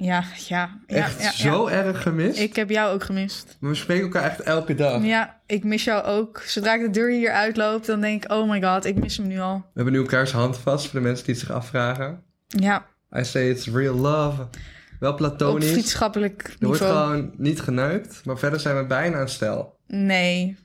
Ja, ja. ja, Echt ja, zo ja. erg gemist. Ik heb jou ook gemist. Maar we spreken elkaar echt elke dag. Ja, ik mis jou ook. Zodra ik de deur hier uitloop, dan denk ik, oh my god, ik mis hem nu al. We hebben nu elkaars hand vast voor de mensen die het zich afvragen. Ja, I say it's real love. Wel op platonisch. vriendschappelijk er wordt gewoon niet geneukt. Maar verder zijn we bijna een stel. Nee.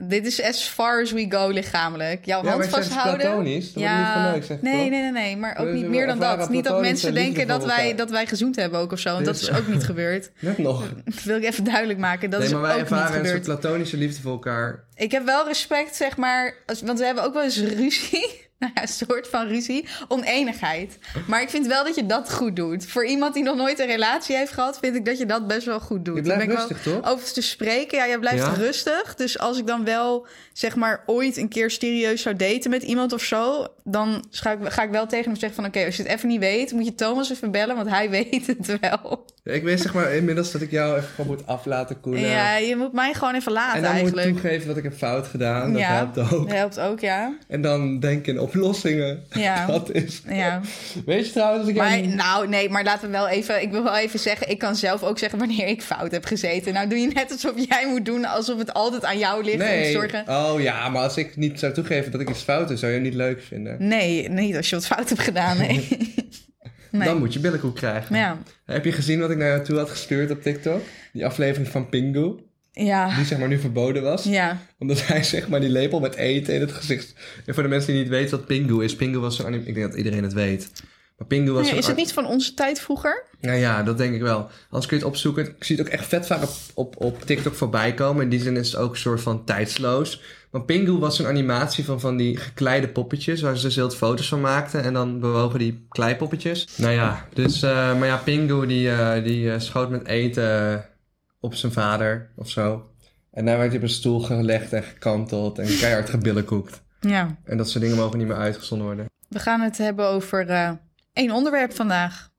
Dit is as far as we go lichamelijk. Jouw Ja, hand zeg vasthouden. platonisch. Dan wordt niet geneukt, zeg ik nee, nee, nee, nee. Maar ook Dus niet meer dan dat. Niet dat mensen denken dat wij, dat wij gezoend hebben ook of zo. Want dat is ook niet gebeurd. Net nog. Dat wil ik even duidelijk maken. Dat nee, is maar wij ook niet ervaren een soort platonische liefde voor elkaar. Ik heb wel respect, zeg maar, als, want we hebben ook wel eens ruzie. Nou ja, een soort van ruzie. Oneenigheid. Maar ik vind wel dat je dat goed doet. Voor iemand die nog nooit een relatie heeft gehad, vind ik dat je dat best wel goed doet. Je blijft ben rustig, wel toch? Over te spreken. Ja, jij blijft Ja? rustig. Dus als ik dan wel, zeg maar, ooit een keer serieus zou daten met iemand of zo, dan ga ik, ga ik wel tegen hem zeggen van, oké, als je het even niet weet, moet je Thomas even bellen, want hij weet het wel. Ik weet zeg maar inmiddels dat ik jou even gewoon moet af laten koelen. Ja, je moet mij gewoon even laten en dan eigenlijk. moet ik toegeven dat ik heb fout gedaan. Dat ja, helpt ook. Dat helpt ook, ja. En dan denken in oplossingen. Ja. Dat is. Ja. Weet je trouwens dat ik Maar, nou, nee, maar laten we wel even... Ik wil wel even zeggen, ik kan zelf ook zeggen wanneer ik fout heb gezeten. Nou doe je net alsof jij moet doen alsof het altijd aan jou ligt om te zorgen... Oh ja, maar als ik niet zou toegeven dat ik iets fout doe, zou je hem niet leuk vinden. Nee, niet als je wat fout hebt gedaan, nee. nee. Dan moet je billenkoek krijgen. Ja. Heb je gezien wat ik naar jou toe had gestuurd op TikTok? Die aflevering van Pingu, Ja. die zeg maar nu verboden was. Ja. Omdat hij zeg maar die lepel met eten in het gezicht... En voor de mensen die niet weten wat Pingu is. Pingu was zo'n anime... Ik denk dat iedereen het weet. Maar Pingu was Ja, is het niet van onze tijd vroeger? Nou ja, dat denk ik wel. Anders kun je het opzoeken. Ik zie het ook echt vet vaak op, op, op TikTok voorbij komen. In die zin is het ook een soort van tijdsloos. Maar Pingu was een animatie van van die gekleide poppetjes... waar ze dus heel veel foto's van maakten. En dan bewogen die kleipoppetjes. Nou ja, dus... eh, maar ja, Pingu die, eh, die eh, schoot met eten op zijn vader of zo. En daar werd hij op een stoel gelegd en gekanteld... en keihard gebillenkoekt. Ja. En dat soort dingen mogen niet meer uitgezonden worden. We gaan het hebben over één onderwerp vandaag.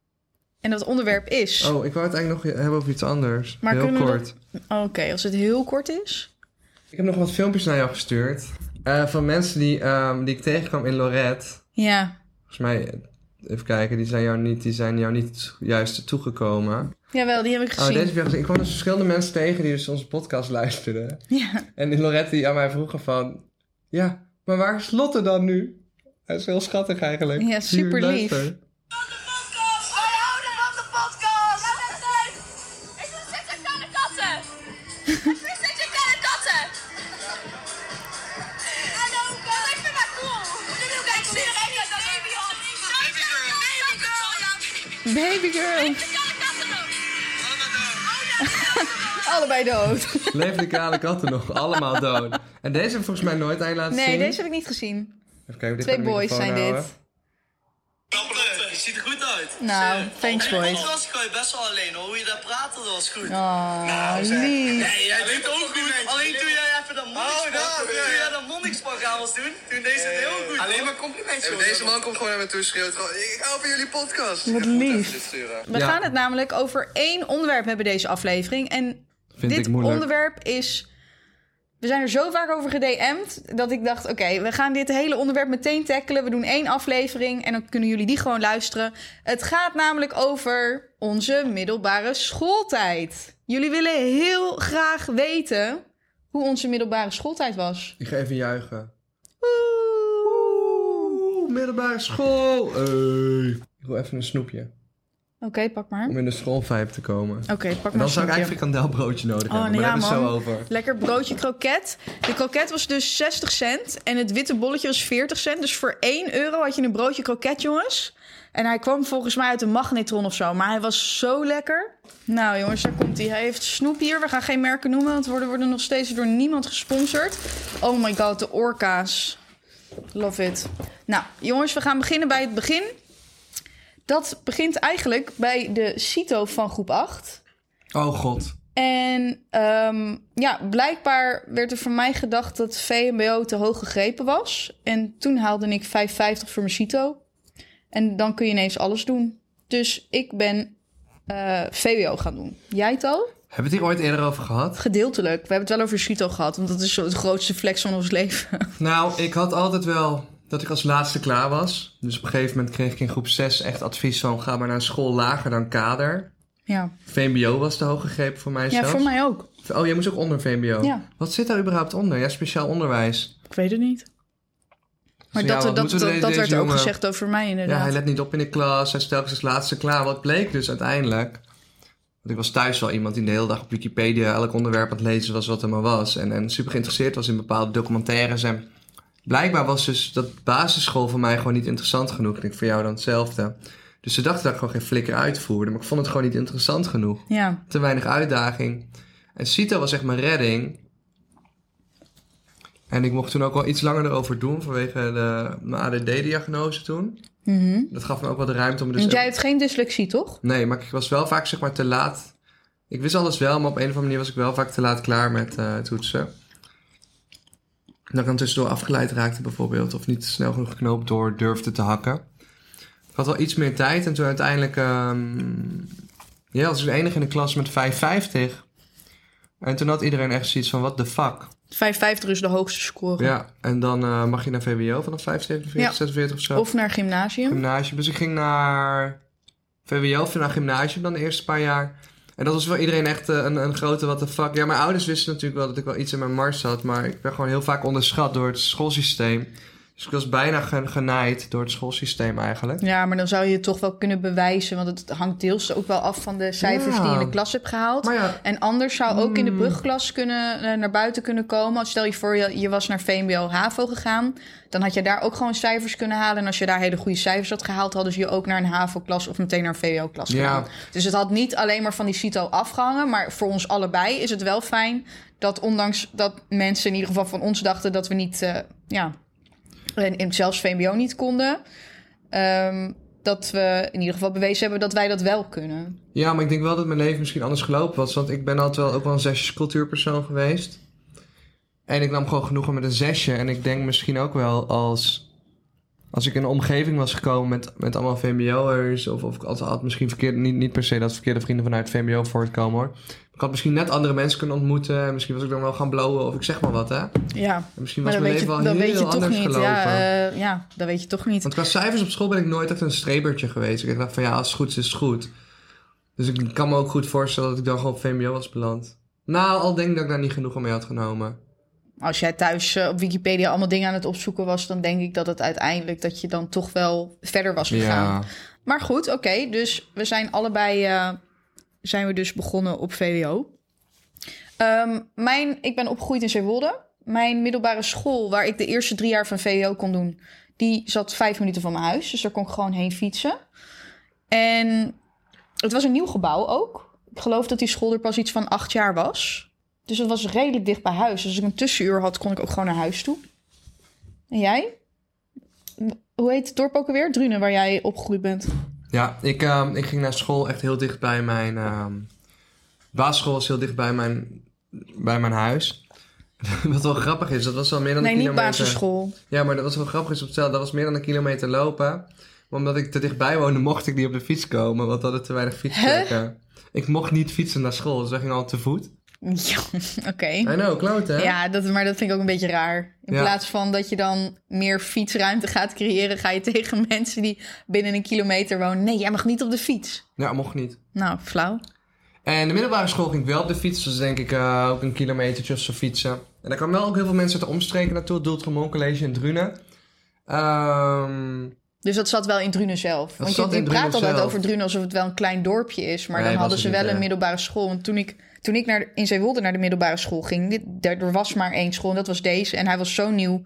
En dat onderwerp is... Oh, ik wou het eigenlijk nog hebben over iets anders. Maar heel kort. Oké, als het heel kort is... Ik heb nog wat filmpjes naar jou gestuurd. eh, van mensen die, ehm, die ik tegenkwam in Lorette. Ja. Volgens mij, even kijken, die zijn jou niet, die zijn jou niet juist toegekomen. Jawel, die heb ik Oh, gezien. deze heb je gezien. Ik kwam dus verschillende mensen tegen die dus onze podcast luisterden. Ja. En die Lorette die aan mij vroegen van... Ja, maar waar is Lotte dan nu? Dat is heel schattig eigenlijk. Ja, super lief. Baby girl. De kleine katten ook! Allebei dood. Leven de kale katten nog, allemaal dood. En deze heb ik volgens mij nooit aan je laten Nee, zien. deze heb ik niet gezien. Even kijken, ik Twee boys zijn dit. Je ziet er goed uit. Nou, thanks boys. podcast ga je best wel alleen hoor. Hoe je daar praat, dat was goed. Oh, lief. Nee, jij doet ook goed. Alleen toen jij even dat toen jij dat doen, toen deed ze het heel goed. Alleen maar complimentjes. deze man komt gewoon naar me toe en schreeuwt gewoon... Ik hou van jullie podcast. Wat lief. We Ja. gaan het namelijk over één onderwerp hebben deze aflevering. En Vind dit onderwerp is... We zijn er zo vaak over gedM'd dat ik dacht... oké, we gaan dit hele onderwerp meteen tackelen. We doen één aflevering en dan kunnen jullie die gewoon luisteren. Het gaat namelijk over onze middelbare schooltijd. Jullie willen heel graag weten hoe onze middelbare schooltijd was. Ik ga even juichen. Oeh, middelbare school. Hey. Ik wil even een snoepje. Oké, pak maar. Om in de schoolvibe te komen. Oké, pak maar En dan een zou ik snoepje. eigenlijk frikandelbroodje nodig Oh, hebben. nee, Maar ja, daar is man. zo over. Lekker broodje kroket. De kroket was dus 60 cent. En het witte bolletje was 40 cent. Dus voor 1 euro had je een broodje kroket, jongens. En hij kwam volgens mij uit een magnetron of zo. Maar hij was zo lekker. Nou, jongens, daar komt hij. Hij heeft snoep hier. We gaan geen merken noemen, want we worden, nog steeds door niemand gesponsord. Oh my god, de orka's. Love it. Nou, jongens, we gaan beginnen bij het begin. dat begint eigenlijk bij de CITO van groep 8. Oh god. En ehm, ja, blijkbaar werd er van mij gedacht dat VMBO te hoog gegrepen was. En toen haalde ik 5,50 voor mijn CITO. En dan kun je ineens alles doen. Dus ik ben eh, VWO gaan doen. Jij het al? Hebben we het hier ooit eerder over gehad? Gedeeltelijk. We hebben het wel over CITO gehad. Want dat is zo het grootste flex van ons leven. Nou, ik had altijd wel dat ik als laatste klaar was. Dus op een gegeven moment kreeg ik in groep 6 echt advies van... ga maar naar school lager dan kader. Ja, VMBO was te hoog gegrepen voor mij ja zelfs. voor mij ook. Oh, jij moest ook onder VMBO? Ja. Wat zit daar überhaupt onder? Ja, speciaal onderwijs. Ik weet het niet. Maar ja, dat, dat, dat, werd ook gezegd over mij Ja, inderdaad. hij let niet op in de klas. Hij stelde zich als laatste klaar. Wat bleek dus uiteindelijk... Want ik was thuis wel iemand die de hele dag op Wikipedia... elk onderwerp aan het lezen was wat er maar was. En, en super geïnteresseerd was in bepaalde documentaires. En blijkbaar was dus dat basisschool voor mij gewoon niet interessant genoeg. Ik denk voor jou dan hetzelfde. Dus ze dachten dat ik gewoon geen flikker uitvoerde. Maar ik vond het gewoon niet interessant genoeg. Ja, Te weinig uitdaging. En CITO was echt mijn redding. En ik mocht toen ook wel iets langer erover doen vanwege de, mijn ADD-diagnose toen. Mhm. Dat gaf me ook wel de ruimte om dus... Jij hebt geen dyslexie, toch? Nee, maar ik was wel vaak zeg maar te laat. Ik wist alles wel, maar op een of andere manier was ik wel vaak te laat klaar met eh toetsen. Dat ik dan tussendoor afgeleid raakte bijvoorbeeld. Of niet snel genoeg knoop door durfde te hakken. Ik had wel iets meer tijd en toen uiteindelijk... ehm ja, was ik de enige in de klas met 5,50. En toen had iedereen echt zoiets van, what the fuck? 5,50 is de hoogste score. Ja, en dan eh, mag je naar VWO vanaf 5,47, Ja. 46 of zo. Of naar gymnasium. Gymnasium. Dus ik ging naar VWO of naar gymnasium dan de eerste paar jaar. En dat was voor iedereen echt eh, een, een grote what the fuck. Ja, mijn ouders wisten natuurlijk wel dat ik wel iets in mijn mars had. Maar ik werd gewoon heel vaak onderschat door het schoolsysteem. Dus ik was bijna ge- genaaid door het schoolsysteem eigenlijk. Ja, maar dan zou je het toch wel kunnen bewijzen. Want het hangt deels ook wel af van de cijfers Ja. die je in de klas hebt gehaald. Ja, En anders zou ook in de brugklas kunnen, eh, naar buiten kunnen komen. Als Stel je voor, je, je was naar VMBO HAVO gegaan. Dan had je daar ook gewoon cijfers kunnen halen. En als je daar hele goede cijfers had gehaald... hadden ze je ook naar een HAVO-klas of meteen naar een VWO-klas Ja. gedaan. Dus het had niet alleen maar van die CITO afgehangen. Maar voor ons allebei is het wel fijn... dat ondanks dat mensen in ieder geval van ons dachten... dat we niet, eh, ja, en, zelfs VMBO niet konden... ehm, dat we in ieder geval bewezen hebben dat wij dat wel kunnen. ja, maar ik denk wel dat mijn leven misschien anders gelopen was. Want ik ben altijd wel ook wel een zesjes cultuurpersoon geweest. En ik nam gewoon genoegen met een zesje. En ik denk misschien ook wel als... Als ik in een omgeving was gekomen met, met allemaal VMBO'ers... of, of ik had, had misschien verkeerd, niet, niet per se dat verkeerde vrienden vanuit VMBO voortkomen hoor. Ik had misschien net andere mensen kunnen ontmoeten. En misschien was ik dan wel gaan blowen of ik zeg maar wat hè. En Ja, misschien was mijn leven wel heel weet je toch anders niet. gelopen. Ja, eh, ja, dat weet je toch niet. Want qua cijfers op school ben ik nooit echt een strebertje geweest. Ik dacht van ja, als het goed is, is het goed. Dus ik kan me ook goed voorstellen dat ik dan gewoon op VMBO was beland. Nou, al denk ik dat ik daar niet genoeg mee had genomen. Als jij thuis eh, op Wikipedia allemaal dingen aan het opzoeken was, dan denk ik dat het uiteindelijk dat je dan toch wel verder was gegaan. Maar goed, oké. dus we zijn allebei eh, zijn we dus begonnen op VWO. Ehm, mijn, ik ben opgegroeid in Zeewolde. Mijn middelbare school, waar ik de eerste drie jaar van VWO kon doen, die zat vijf minuten van mijn huis. Dus daar kon ik gewoon heen fietsen. En het was een nieuw gebouw ook. Ik geloof dat die school er pas iets van acht jaar was. Dus het was redelijk dicht bij huis. Dus als ik een tussenuur had, kon ik ook gewoon naar huis toe. En jij? Hoe heet het dorp ook alweer? Drunen, waar jij opgegroeid bent. Ja, ik, ehm, ik ging naar school echt heel dicht bij mijn... ehm basisschool was heel dicht bij mijn, bij mijn huis. Wat wel grappig is, dat was wel meer dan Nee, een niet kilometer... basisschool. Ja, maar dat was wel grappig is op hetzelfde. Dat was meer dan een kilometer lopen. Maar omdat ik te dichtbij woonde, mocht ik niet op de fiets komen. Want we hadden te weinig fietsplekken. Ik mocht niet fietsen naar school, dus wij gingen al te voet. Ja, oké. I know, kloot hè? Ja, dat, maar dat vind ik ook een beetje raar. In Ja. plaats van dat je dan meer fietsruimte gaat creëren, ga je tegen mensen die binnen een kilometer wonen. Nee, jij mag niet op de fiets. Ja, mocht niet. Nou, flauw. En de middelbare school ging ik wel op de fiets. Dus denk ik eh, ook een kilometertje of zo fietsen. En daar kwamen wel ook heel veel mensen uit de omstreken naartoe. Het Doeltremont College in Drunen. Ehm, Dus dat zat wel in Drunen zelf. Want je, je praat altijd zelf. over Drunen alsof het wel een klein dorpje is. Maar Nee, dan hadden ze niet, wel een middelbare school. Want toen ik, toen ik naar, in Zeewolde naar de middelbare school ging, dit, er was maar één school en dat was deze. En hij was zo nieuw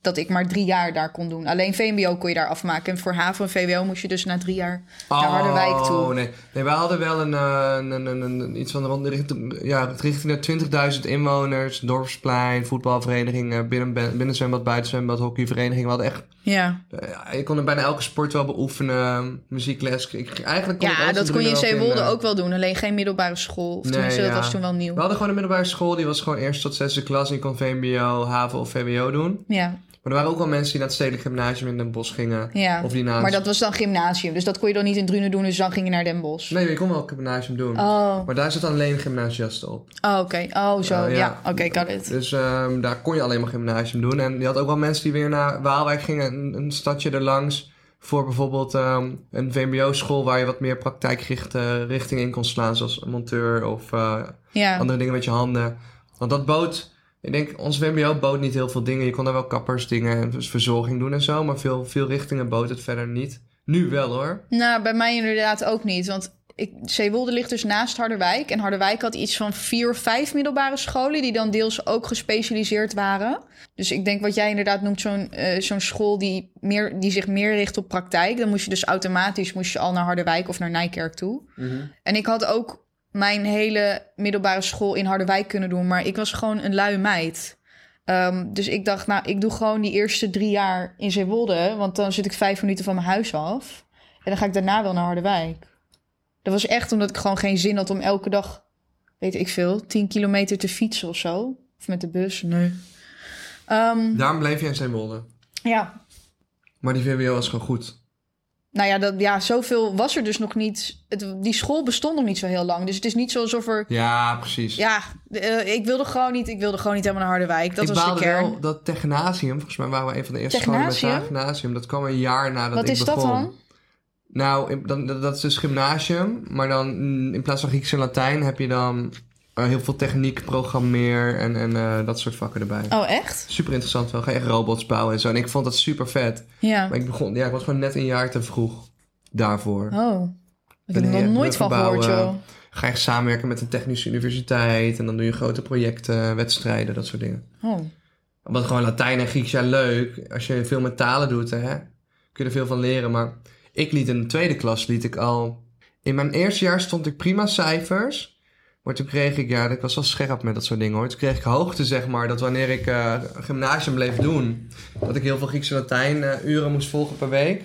dat ik maar drie jaar daar kon doen. Alleen VMBO kon je daar afmaken. En voor HAVO en VWO moest je dus na drie jaar naar Harderwijk toe. Oh, nee. nee, wij hadden wel een, eh, een, een, iets van rond de richting, ja, richting de 20.000 inwoners, dorpsplein, voetbalvereniging, eh, binnen, binnenzwembad, buitenzwembad, hockeyvereniging. We hadden echt, Ja, eh, ja, je kon er bijna elke sport wel beoefenen, muziekles. Ik, eigenlijk kon ja dat kon je in Zeewolde ook wel doen. Alleen geen middelbare school. Of Nee, dat was toen wel nieuw. We hadden gewoon een middelbare school, die was gewoon eerst tot zesde klas. En je kon VMBO, HAVO of VWO doen. Ja, Maar er waren ook wel mensen die naar het Stedelijk Gymnasium in Den Bosch gingen. ja. Of die naar maar dat was dan gymnasium. Dus dat kon je dan niet in Drunen doen. Dus dan ging je naar Den Bosch. Nee, je kon wel gymnasium doen. Oh, Maar daar zat alleen gymnasiasten op. oh oké. Oh, zo. Eh, ja, ja. oké, got it. Dus ehm, daar kon je alleen maar gymnasium doen. En je had ook wel mensen die weer naar Waalwijk gingen, een, een stadje erlangs. Voor bijvoorbeeld ehm, een VMBO-school waar je wat meer praktijkgerichte richting in kon slaan. Zoals monteur of eh, Ja, andere dingen met je handen. Want dat bood, ik denk, ons VMBO bood niet heel veel dingen. Je kon daar wel kappersdingen en dus verzorging doen en zo. Maar veel, veel richtingen bood het verder niet. Nu wel hoor. nou, bij mij inderdaad ook niet. Want ik, Zeewolde ligt dus naast Harderwijk. En Harderwijk had iets van vier of vijf middelbare scholen... die dan deels ook gespecialiseerd waren. Dus ik denk wat jij inderdaad noemt, zo'n eh, zo'n school... Die, meer, die zich meer richt op praktijk. Dan moest je dus automatisch moest je al naar Harderwijk of naar Nijkerk toe. En ik had ook mijn hele middelbare school in Harderwijk kunnen doen... maar ik was gewoon een luie meid... Ehm, dus ik dacht, nou, ik doe gewoon die eerste drie jaar in Zeewolde. Want dan zit ik vijf minuten van mijn huis af. En dan ga ik daarna wel naar Harderwijk. Dat was echt omdat ik gewoon geen zin had om elke dag, weet ik veel, 10 kilometer te fietsen of zo. Of met de bus. Nee. Ehm, Daarom bleef je in Zeewolde. ja, Maar die VWO was gewoon goed. Nou ja, dat, ja, zoveel was er dus nog niet. Het, die school bestond nog niet zo heel lang. Dus het is niet zo alsof er. Ja, precies. Ja, eh, ik wilde gewoon niet. Ik wilde gewoon niet helemaal naar Harderwijk. Dat ik was de kern. wel dat Technasium, volgens mij waren we een van de eerste scholen met Technasium? Dat kwam een jaar nadat Wat ik is begon. dat dan? Nou, in- dan, dat is dus gymnasium. Maar dan mm, in plaats van Grieks en Latijn heb je dan eh, heel veel techniek, programmeer en, en eh, dat soort vakken erbij. Oh, echt? Super interessant wel. Ga je echt robots bouwen en zo. En ik vond dat super vet. Ja. Maar ik begon, ja, ik was gewoon net een jaar te vroeg daarvoor. Oh. Ik heb er nog nooit van gehoord, joh. Ga je samenwerken met een technische universiteit. En dan doe je grote projecten, wedstrijden, dat soort dingen. Oh. Want gewoon Latijn en Grieks, ja leuk. Als je veel met talen doet, hè, kun je er veel van leren. Maar ik liet in de tweede klas, liet ik al... In mijn eerste jaar stond ik prima cijfers. Maar toen kreeg ik, ja, ik was wel scherp met dat soort dingen hoor. Toen kreeg ik hoogte, zeg maar, dat wanneer ik eh, gymnasium bleef doen... dat ik heel veel Grieks en Latijn eh, uren moest volgen per week.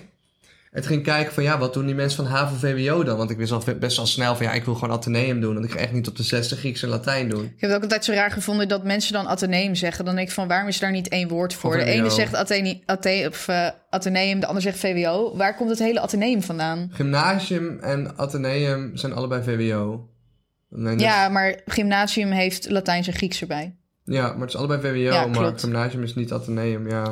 En toen ging ik kijken van, ja, wat doen die mensen van HAVO-VWO dan? Want ik wist al best wel snel van, ja, ik wil gewoon Atheneum doen. Want ik ga echt niet op de 60 Grieks en Latijn doen. Ik heb het ook altijd zo raar gevonden dat mensen dan ateneum zeggen. Dan denk ik van, waarom is daar niet één woord voor? Of De VWO. ene zegt Athene, Athe, of, eh, ateneum, de ander zegt VWO. Waar komt het hele ateneum vandaan? Gymnasium en Atheneum zijn allebei VWO. Nee, Ja, maar gymnasium heeft Latijns en Grieks erbij. Ja, maar het is allebei VWO, Ja, maar gymnasium is niet Atheneum, ja.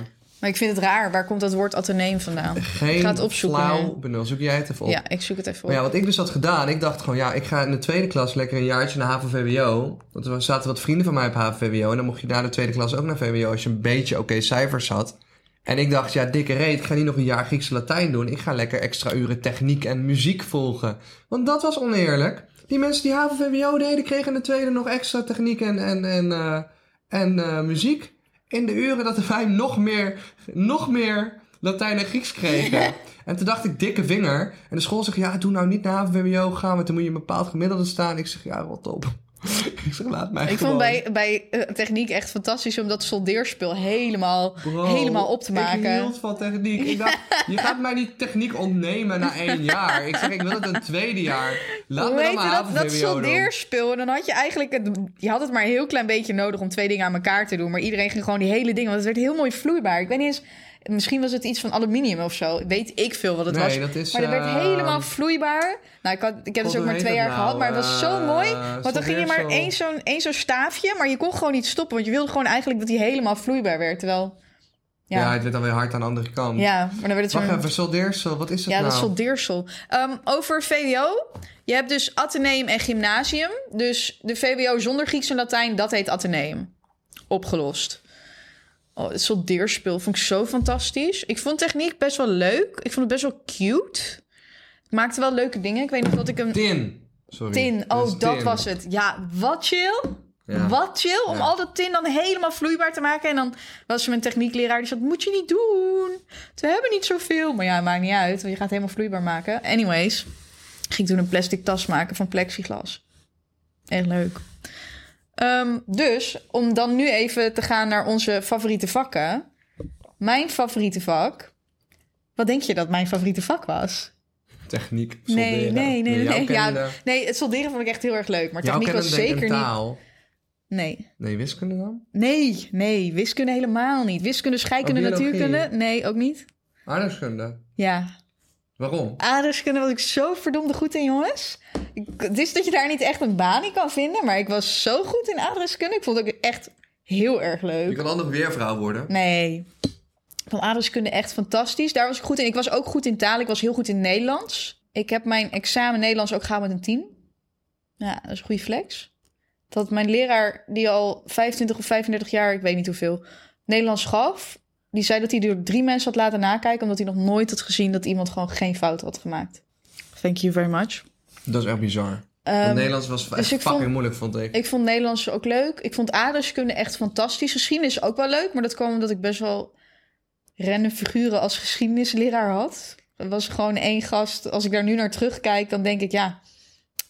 Maar ik vind het raar. Waar komt dat woord ateneum vandaan? Geen ga het opzoeken flauw benul. Zoek jij het even op. Ja, ik zoek het even op. Maar ja, wat ik dus had gedaan, ik dacht gewoon, ja, ik ga in de tweede klas lekker een jaartje naar HAVO-VWO. Want er zaten wat vrienden van mij op HAVO-VWO. En dan mocht je na de tweede klas ook naar VWO als je een beetje oké cijfers had. En ik dacht, ja, dikke reet, ik ga niet nog een jaar Griekse Latijn doen. Ik ga lekker extra uren techniek en muziek volgen. Want dat was oneerlijk. Die mensen die HAVO-VWO deden, kregen in de tweede nog extra techniek en, en, en, eh, en eh, muziek. In de uren dat wij nog meer, nog meer Latijn en Grieks kregen. En toen dacht ik, dikke vinger. En de school zegt, ja, doe nou niet naar HAVO-VWO gaan, want dan moet je een bepaald gemiddelde staan. Ik zeg, ja, rot op. ik zeg, laat mij Ik gewoon. vond bij, bij eh, techniek echt fantastisch om dat soldeerspul helemaal, Bro, helemaal op te Ik maken. hield van techniek. Ik dacht, je gaat mij niet techniek ontnemen na één jaar. Ik zeg, ik wil het een tweede jaar. Laat Hoe me dan maar dat, dat soldeerspul? En dan had je eigenlijk... Het, je had het maar een heel klein beetje nodig om twee dingen aan elkaar te doen. Maar iedereen ging gewoon die hele dingen... Want het werd heel mooi vloeibaar. Ik weet niet eens... Misschien was het iets van aluminium of zo. Weet ik veel wat het Nee, was. dat is, maar het werd eh, helemaal vloeibaar. Nou, ik, had, ik heb dus ook maar twee jaar gehad. nou? Maar het was zo Eh, mooi. Want dan ging je maar soldeersel. één zo'n één zo'n staafje. Maar je kon gewoon niet stoppen. Want je wilde gewoon eigenlijk dat hij helemaal vloeibaar werd. Terwijl... Ja. Ja, het werd dan weer hard aan de andere kant. ja maar dan werd het Wacht zo'n... even, soldeersel, wat is dat Ja, nou? dat is soldeersel. Ehm, over VWO. Je hebt dus ateneum en gymnasium. Dus de VWO zonder Grieks en Latijn, dat heet ateneum. Opgelost. Oh, het soldeerspul vond ik zo fantastisch. Ik vond techniek best wel leuk. Ik vond het best wel cute. Het maakte wel leuke dingen. Ik weet nog dat ik een Tin. Sorry. tin... Oh, dat tin. was het. Ja, wat chill. Ja. Wat chill om Ja. al dat tin dan helemaal vloeibaar te maken. En dan was er mijn techniekleraar die zei, dat moet je niet doen. We hebben niet zoveel. Maar ja, maakt niet uit, want je gaat helemaal vloeibaar maken. Anyways, ging toen een plastic tas maken van plexiglas. Echt leuk. Ehm, dus, om dan nu even te gaan naar onze favoriete vakken. Mijn favoriete vak. Wat denk je dat mijn favoriete vak was? Techniek, Nee, solderen. nee, nee, nee. jouw nee. Ja, nee, het solderen vond ik echt heel erg leuk. Maar techniek was zeker een niet... taal. Nee. Nee, wiskunde dan? Nee, nee, wiskunde helemaal niet. Wiskunde, scheikunde, Oh, natuurkunde? Nee, ook niet. Aardrijkskunde. Ja, Waarom? aardrijkskunde was ik zo verdomde goed in, jongens. Ik, het is dat je daar niet echt een baan in kan vinden, maar ik was zo goed in aardrijkskunde. Ik vond het ook echt heel erg Je leuk. kan altijd weervrouw worden. Nee, ik vond aardrijkskunde echt fantastisch. Daar was ik goed in. Ik was ook goed in taal. Ik was heel goed in Nederlands. Ik heb mijn examen Nederlands ook gehaald met een 10. Ja, dat is een goede flex. Dat mijn leraar, die al 25 of 35 jaar, ik weet niet hoeveel, Nederlands gaf, die zei dat hij door drie mensen had laten nakijken, omdat hij nog nooit had gezien dat iemand gewoon geen fout had gemaakt. Thank you very much. Dat is echt bizar. Want Nederlands was echt dus ik fucking vond- moeilijk, vond ik. ik vond Nederlands ook leuk. Ik vond aardrijkskunde echt fantastisch. Geschiedenis ook wel leuk, maar dat kwam omdat ik best wel random figuren als geschiedenisleraar had. Er was gewoon één gast. Als ik daar nu naar terugkijk, dan denk ik ja.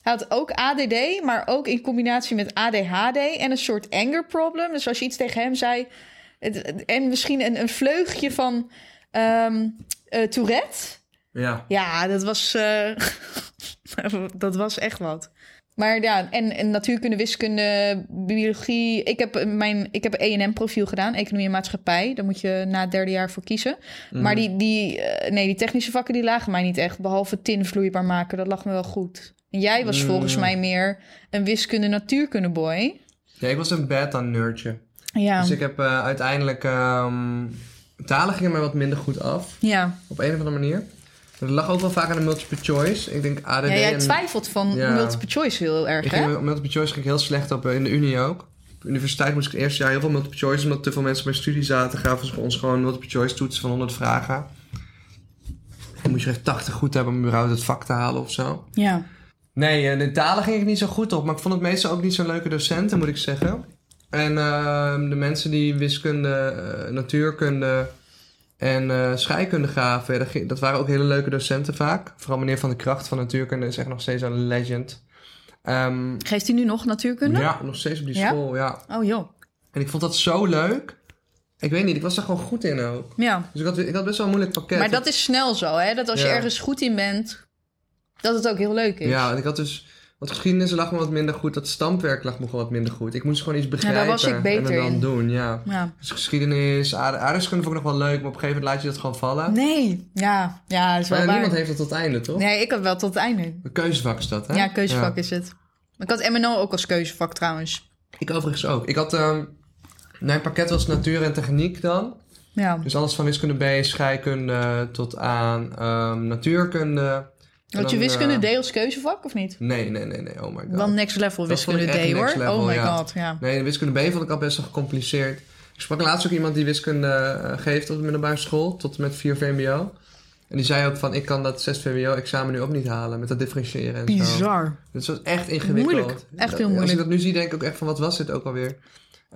Hij had ook ADD, maar ook in combinatie met ADHD en een soort anger problem. Dus als je iets tegen hem zei. het- en misschien een, een vleugje van ehm eh, Tourette. Ja. Ja, dat was, eh, dat was echt wat. Maar ja, en, en natuurkunde, wiskunde, biologie. Ik heb mijn ik heb een EM-profiel gedaan, economie en maatschappij. Daar moet je na het derde jaar voor kiezen. Maar die, die, eh, nee, die technische vakken die lagen mij niet echt. Behalve tin vloeibaar maken, dat lag me wel goed. En jij was Mm. volgens mij meer een wiskunde, natuurkunde boy. ja, ik was een beta-nerdje. Ja, Dus ik heb eh, uiteindelijk... ehm, talen gingen mij wat minder goed af. ja. Op een of andere manier. Dat lag ook wel vaak aan de multiple choice. Ik denk ADD ja jij en... twijfelt van Ja. multiple choice heel erg, Ik hè? ging multiple choice ging ik heel slecht op eh, in de Unie ook. Op de universiteit moest ik het eerste jaar heel veel multiple choice. Omdat te veel mensen bij studie zaten, gaven ze ons gewoon multiple choice toetsen van 100 vragen. Dan moest je echt 80 goed hebben om überhaupt het vak te halen of zo. Ja. Nee, eh, de talen ging ik niet zo goed op. Maar ik vond het meestal ook niet zo'n leuke docenten, moet ik zeggen. En ehm, de mensen die wiskunde, eh, natuurkunde en eh, scheikunde gaven, dat, waren ook hele leuke docenten vaak. Vooral meneer Van de Kracht van natuurkunde is echt nog steeds een legend. Ehm, Geeft hij nu nog natuurkunde? ja, nog steeds op die Ja? school, ja. Oh joh. En ik vond dat zo leuk. Ik weet niet, ik was er gewoon goed in ook. Ja. Dus ik had, ik had best wel een moeilijk pakket. Maar dat is snel zo, hè? Dat als je ergens goed in bent, dat het ook heel leuk is. Ja, en ik had dus... Want geschiedenis lag me wat minder goed. Dat stampwerk lag me gewoon wat minder goed. Ik moest gewoon iets begrijpen. daar was ik beter en dan in. doen, ja. Ja. Dus geschiedenis, aard- aardrijkskunde vond ik nog wel leuk. Maar op een gegeven moment laat je dat gewoon vallen. Nee. Ja, ja, dat is wel maar waar. niemand heeft dat tot het einde, toch? Nee, ik had wel tot het einde. Een keuzevak is dat, hè? Ja, keuzevak Ja. is het. Ik had MNO ook als keuzevak trouwens. Ik overigens ook. Ik had... ehm mijn pakket was natuur en techniek dan. Ja. Dus alles van wiskunde B, scheikunde tot aan ehm, natuurkunde. Had je wiskunde eh, D als keuzevak of niet? Nee, nee, nee, nee. Oh my god. Wel next level wiskunde D hoor. level, oh my ja. god, ja. Nee, de wiskunde B vond ik al best wel gecompliceerd. Ik sprak laatst ook iemand die wiskunde eh, geeft op de middelbare school, tot en met 4 VMBO. En die zei ook van, ik kan dat 6 VMBO-examen nu ook niet halen, met dat differentiëren en zo. Bizar. Dus dat was echt ingewikkeld. Moeilijk. Echt heel Als moeilijk. ik dat nu zie, denk ik ook echt van, wat was dit ook alweer?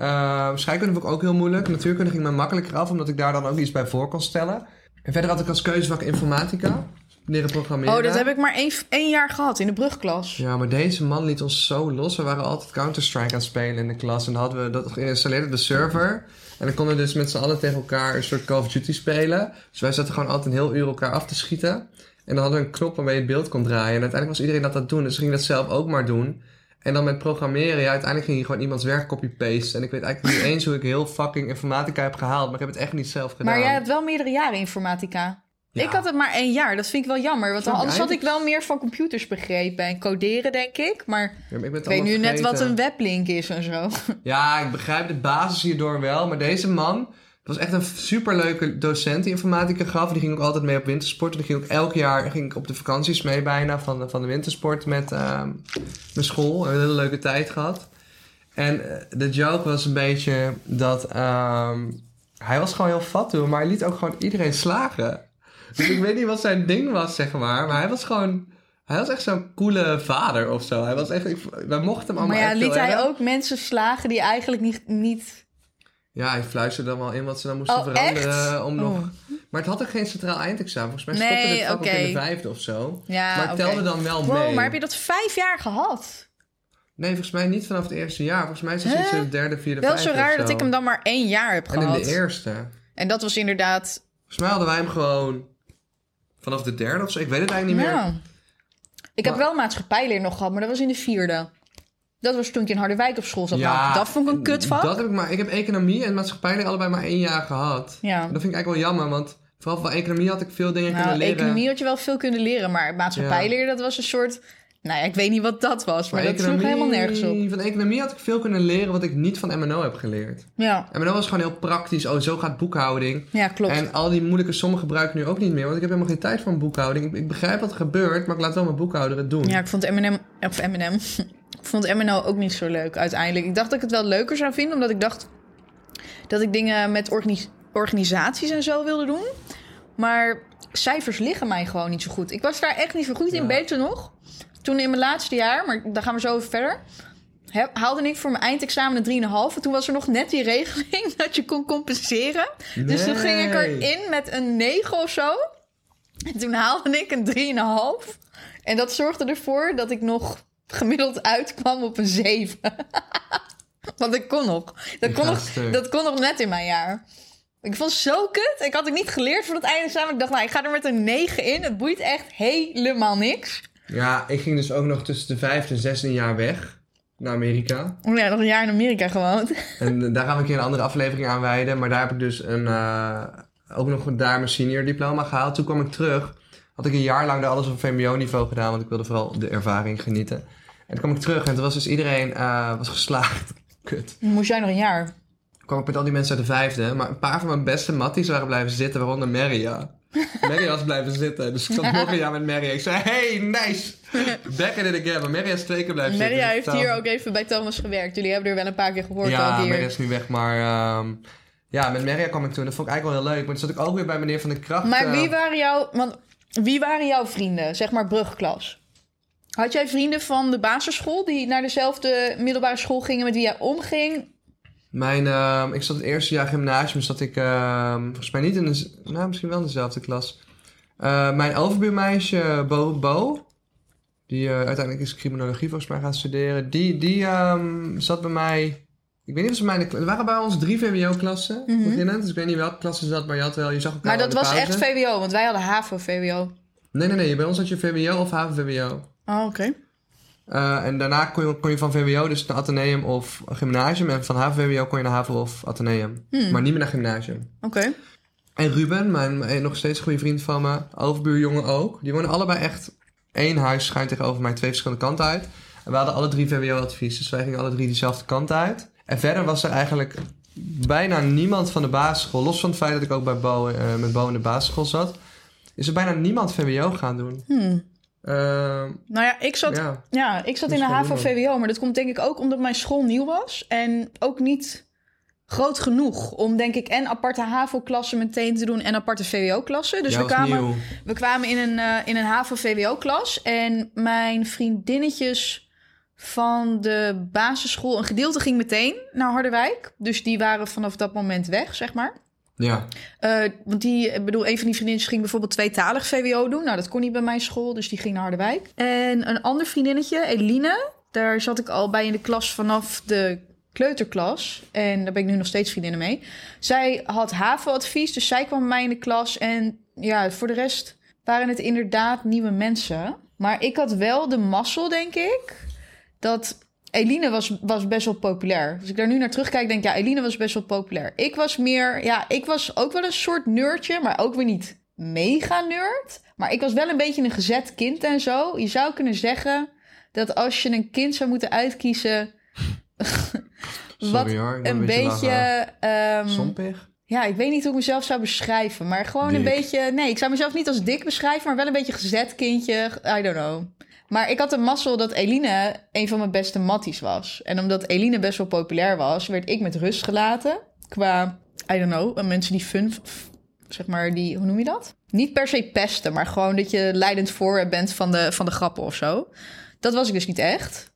Uh, scheikunde vond ik ook heel moeilijk. Natuurkunde ging me makkelijker af, omdat ik daar dan ook iets bij voor kon stellen. En verder had ik als keuzevak informatica, leren programmeren. Oh, dat heb ik maar één, één jaar gehad in de brugklas. Ja, maar deze man liet ons zo los. We waren altijd Counter-Strike aan het spelen in de klas. En dan hadden we dat geïnstalleerd op de server. En dan konden we dus met z'n allen tegen elkaar een soort Call of Duty spelen. Dus wij zaten gewoon altijd een heel uur elkaar af te schieten. En dan hadden we een knop waarmee je het beeld kon draaien. En uiteindelijk was iedereen dat aan het doen. Dus we gingen dat zelf ook maar doen. En dan met programmeren, ja, uiteindelijk ging je gewoon iemands werk copy-paste. En ik weet eigenlijk niet eens hoe ik heel fucking informatica heb gehaald. Maar ik heb het echt niet zelf gedaan. Maar jij hebt wel meerdere jaren informatica. Ja. Ik had het maar één jaar. Dat vind ik wel jammer. Want anders had ik wel meer van computers begrepen. En coderen, denk ik. Maar Ja, maar ik, weet nu net wat een weblink is en zo. Ja, ik begrijp de basis hierdoor wel. Maar deze man, was echt een superleuke docent die informatica gaf. Die ging ook altijd mee op wintersport. En die ging ook elk jaar ging ik op de vakanties mee bijna van de, van de wintersport met ehm, mijn school. We hebben een hele leuke tijd gehad. En eh, de joke was een beetje dat ehm, hij was gewoon heel fat toen. Maar hij liet ook gewoon iedereen slagen. Dus ik weet niet wat zijn ding was, zeg maar. Maar hij was gewoon... Hij was echt zo'n coole vader of zo. Hij was echt, ik, wij mochten hem allemaal Maar ja, liet hij hebben. ook mensen slagen die eigenlijk niet... niet... Ja, hij fluisterde dan wel in wat ze dan moesten Oh, veranderen. echt? Om nog... Oh. Maar het had ook geen centraal eindexamen. Volgens mij Nee, stopte vak oké. ook in de vijfde of zo. Ja, maar het telde dan wel Wow, mee. maar heb je dat vijf jaar gehad? Nee, volgens mij niet vanaf het eerste jaar. Volgens mij is het Huh? in het derde, vierde, Wel vijfde zo raar dat ik hem dan maar één jaar heb En gehad. in de eerste. En dat was inderdaad... Volgens mij hadden wij hem gewoon vanaf de derde of zo. Ik weet het eigenlijk niet meer. Nou, ik heb Maar- wel maatschappijleer nog gehad, maar dat was in de vierde. Dat was toen ik in Harderwijk op school zat. Ja, Nou, dat vond ik een kutvak. Dat heb ik maar. Ik heb economie en maatschappij allebei maar één jaar gehad. Ja. Dat vind ik eigenlijk wel jammer, want vooral van economie had ik veel dingen Nou, kunnen leren. economie had je wel veel kunnen leren, maar maatschappijleer, dat was een soort... Nou ja, ik weet niet wat dat was, maar Van dat sloeg helemaal nergens op. Van economie had ik veel kunnen leren wat ik niet van MNO heb geleerd. Ja, MNO was gewoon heel praktisch. Oh, zo gaat boekhouding. ja klopt. En al die moeilijke sommen gebruik ik nu ook niet meer, want ik heb helemaal geen tijd voor een boekhouding. Ik, ik begrijp wat er gebeurt, maar ik laat wel mijn boekhouder het doen. Ja, ik vond M&M... Of M&M... ik vond MNO ook niet zo leuk uiteindelijk. Ik dacht dat ik het wel leuker zou vinden, omdat ik dacht... dat ik dingen met organis- organisaties en zo wilde doen. Maar cijfers liggen mij gewoon niet zo goed. Ik was daar echt niet zo goed in, Ja. beter nog. Toen in mijn laatste jaar, maar daar gaan we zo over verder... heb- haalde ik voor mijn eindexamen een 3,5. En toen was er nog net die regeling dat je kon compenseren. Dus toen ging ik erin met een 9 of zo. En toen haalde ik een 3,5. En dat zorgde ervoor dat ik nog gemiddeld uitkwam op een 7. Want ik kon nog. Dat kon nog, dat kon nog net in mijn jaar. Ik vond het zo kut. Ik had het niet geleerd voor het eindexamen. Ik dacht, nou, ik ga er met een 9 in. Het boeit echt helemaal niks. Ja, ik ging dus ook nog tussen de vijfde en zesde jaar weg naar Amerika. Oh ja, nog een jaar in Amerika gewoond. En eh, daar gaan we een keer een andere aflevering aan wijden. Maar daar heb ik dus een, eh, ook nog daar mijn senior diploma gehaald. Toen kwam ik terug. Had ik een jaar lang daar alles op VMBO-niveau gedaan. Want ik wilde vooral de ervaring genieten. En toen kwam ik terug en toen was dus iedereen eh, was geslaagd. Kut. Moest jij nog een jaar. Toen kwam ik met al die mensen uit de vijfde. Maar een paar van mijn beste matties waren blijven zitten. Waaronder Maria. Maria was blijven zitten. Dus ik zat nog een jaar met Maria. Ik zei, hey, nice. Back it again. Maar Maria is twee keer blijven zitten. Maria Dus heeft hier ook even bij Thomas gewerkt. Jullie hebben er wel een paar keer gehoord ja, ook hier. Maria is nu weg, maar ehm, ja, met Maria kwam ik toen. Dat vond ik eigenlijk wel heel leuk. Maar toen zat ik ook weer bij meneer Van de Kracht. Maar wie waren, jouw, want, wie waren jouw vrienden, zeg maar brugklas? Had jij vrienden van de basisschool die naar dezelfde middelbare school gingen met wie jij omging? Mijn, ehm, ik zat het eerste jaar gymnasium, zat ik ehm, volgens mij niet in de, nou misschien wel in dezelfde klas. Eh, mijn overbuurmeisje Bo Bo, die eh, uiteindelijk is criminologie volgens mij gaan studeren, die, die ehm, zat bij mij, ik weet niet of ze mij er waren bij ons drie VWO-klassen Mhm. beginnend, dus ik weet niet welke klasse ze zat, maar je had wel, je zag elkaar Maar dat was pauze. echt VWO, want wij hadden HAVO-VWO. Nee, nee, nee, bij ons had je VWO of HAVO-VWO. Oh, oké. Eh, en daarna kon je, kon je van VWO dus naar Atheneum of gymnasium. En van HAVO-VWO kon je naar HAVO of Atheneum. Hmm. Maar niet meer naar gymnasium. Oké. En Ruben, mijn, mijn nog steeds goede vriend van me, overbuurjongen ook. Die wonen allebei echt één huis schuin tegenover mij, twee verschillende kanten uit. En we hadden alle drie VWO-advies, dus wij gingen alle drie dezelfde kant uit. En verder was er eigenlijk bijna niemand van de basisschool, los van het feit dat ik ook bij Bo, eh, met Bo in de basisschool zat, is er bijna niemand VWO gaan doen. Hmm. Ehm, Nou ja, ik zat, ja. ja, ik zat in de HAVO-VWO, maar dat komt denk ik ook omdat mijn school nieuw was. En ook niet groot genoeg om denk ik en aparte HAVO-klassen meteen te doen en aparte VWO-klassen. Dus we kwamen, nieuw. We kwamen in een, eh, in een HAVO-VWO-klas. En mijn vriendinnetjes van de basisschool... een gedeelte ging meteen naar Harderwijk. Dus die waren vanaf dat moment weg, zeg maar. Ja. Eh, want die, ik bedoel, een van die vriendinnetjes ging bijvoorbeeld tweetalig VWO doen. Nou, dat kon niet bij mijn school, dus die ging naar Harderwijk. En een ander vriendinnetje, Eline... daar zat ik al bij in de klas vanaf de kleuterklas. En daar ben ik nu nog steeds vriendinnen mee. Zij had HAVO-advies, dus zij kwam bij mij in de klas. En ja, voor de rest waren het inderdaad nieuwe mensen. Maar ik had wel de mazzel, denk ik, dat Eline was, was best wel populair. Als ik daar nu naar terugkijk, denk ik, ja, Eline was best wel populair. Ik was meer, ja, ik was ook wel een soort nerdje, maar ook weer niet mega nerd. Maar ik was wel een beetje een gezet kind en zo. Je zou kunnen zeggen dat als je een kind zou moeten uitkiezen... Sorry wat hoor, een beetje beetje... ehm, Sompig? ja, ik weet niet hoe ik mezelf zou beschrijven. Maar gewoon een beetje... Nee, ik zou mezelf niet als dik beschrijven... maar wel een beetje gezet kindje. I don't know. Maar ik had een mazzel dat Eline een van mijn beste matties was. En omdat Eline best wel populair was... werd ik met rust gelaten. Qua, I don't know, mensen die fun... Zeg maar, die... Hoe noem je dat? Niet per se pesten, maar gewoon dat je leidend voor bent van de, van de grappen of zo. Dat was ik dus niet echt.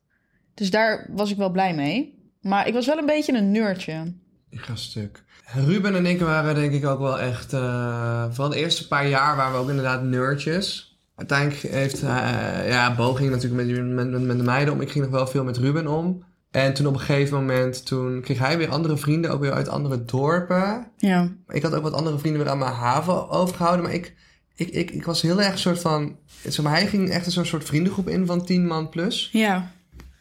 Dus daar was ik wel blij mee. Maar ik was wel een beetje een nerdje. Ik ga stuk. Ruben en ik waren denk ik ook wel echt... eh vooral de eerste paar jaar waren we ook inderdaad nerdjes. Uiteindelijk heeft... eh, ja, Bo ging natuurlijk met, met, met, de meiden om. Ik ging nog wel veel met Ruben om. En toen op een gegeven moment... Toen kreeg hij weer andere vrienden, ook weer uit andere dorpen. Ja. Ik had ook wat andere vrienden weer aan mijn haven overgehouden. Maar ik, ik, ik, ik was heel erg een soort van... Zeg maar, hij ging echt een soort vriendengroep in van 10 man plus. Ja.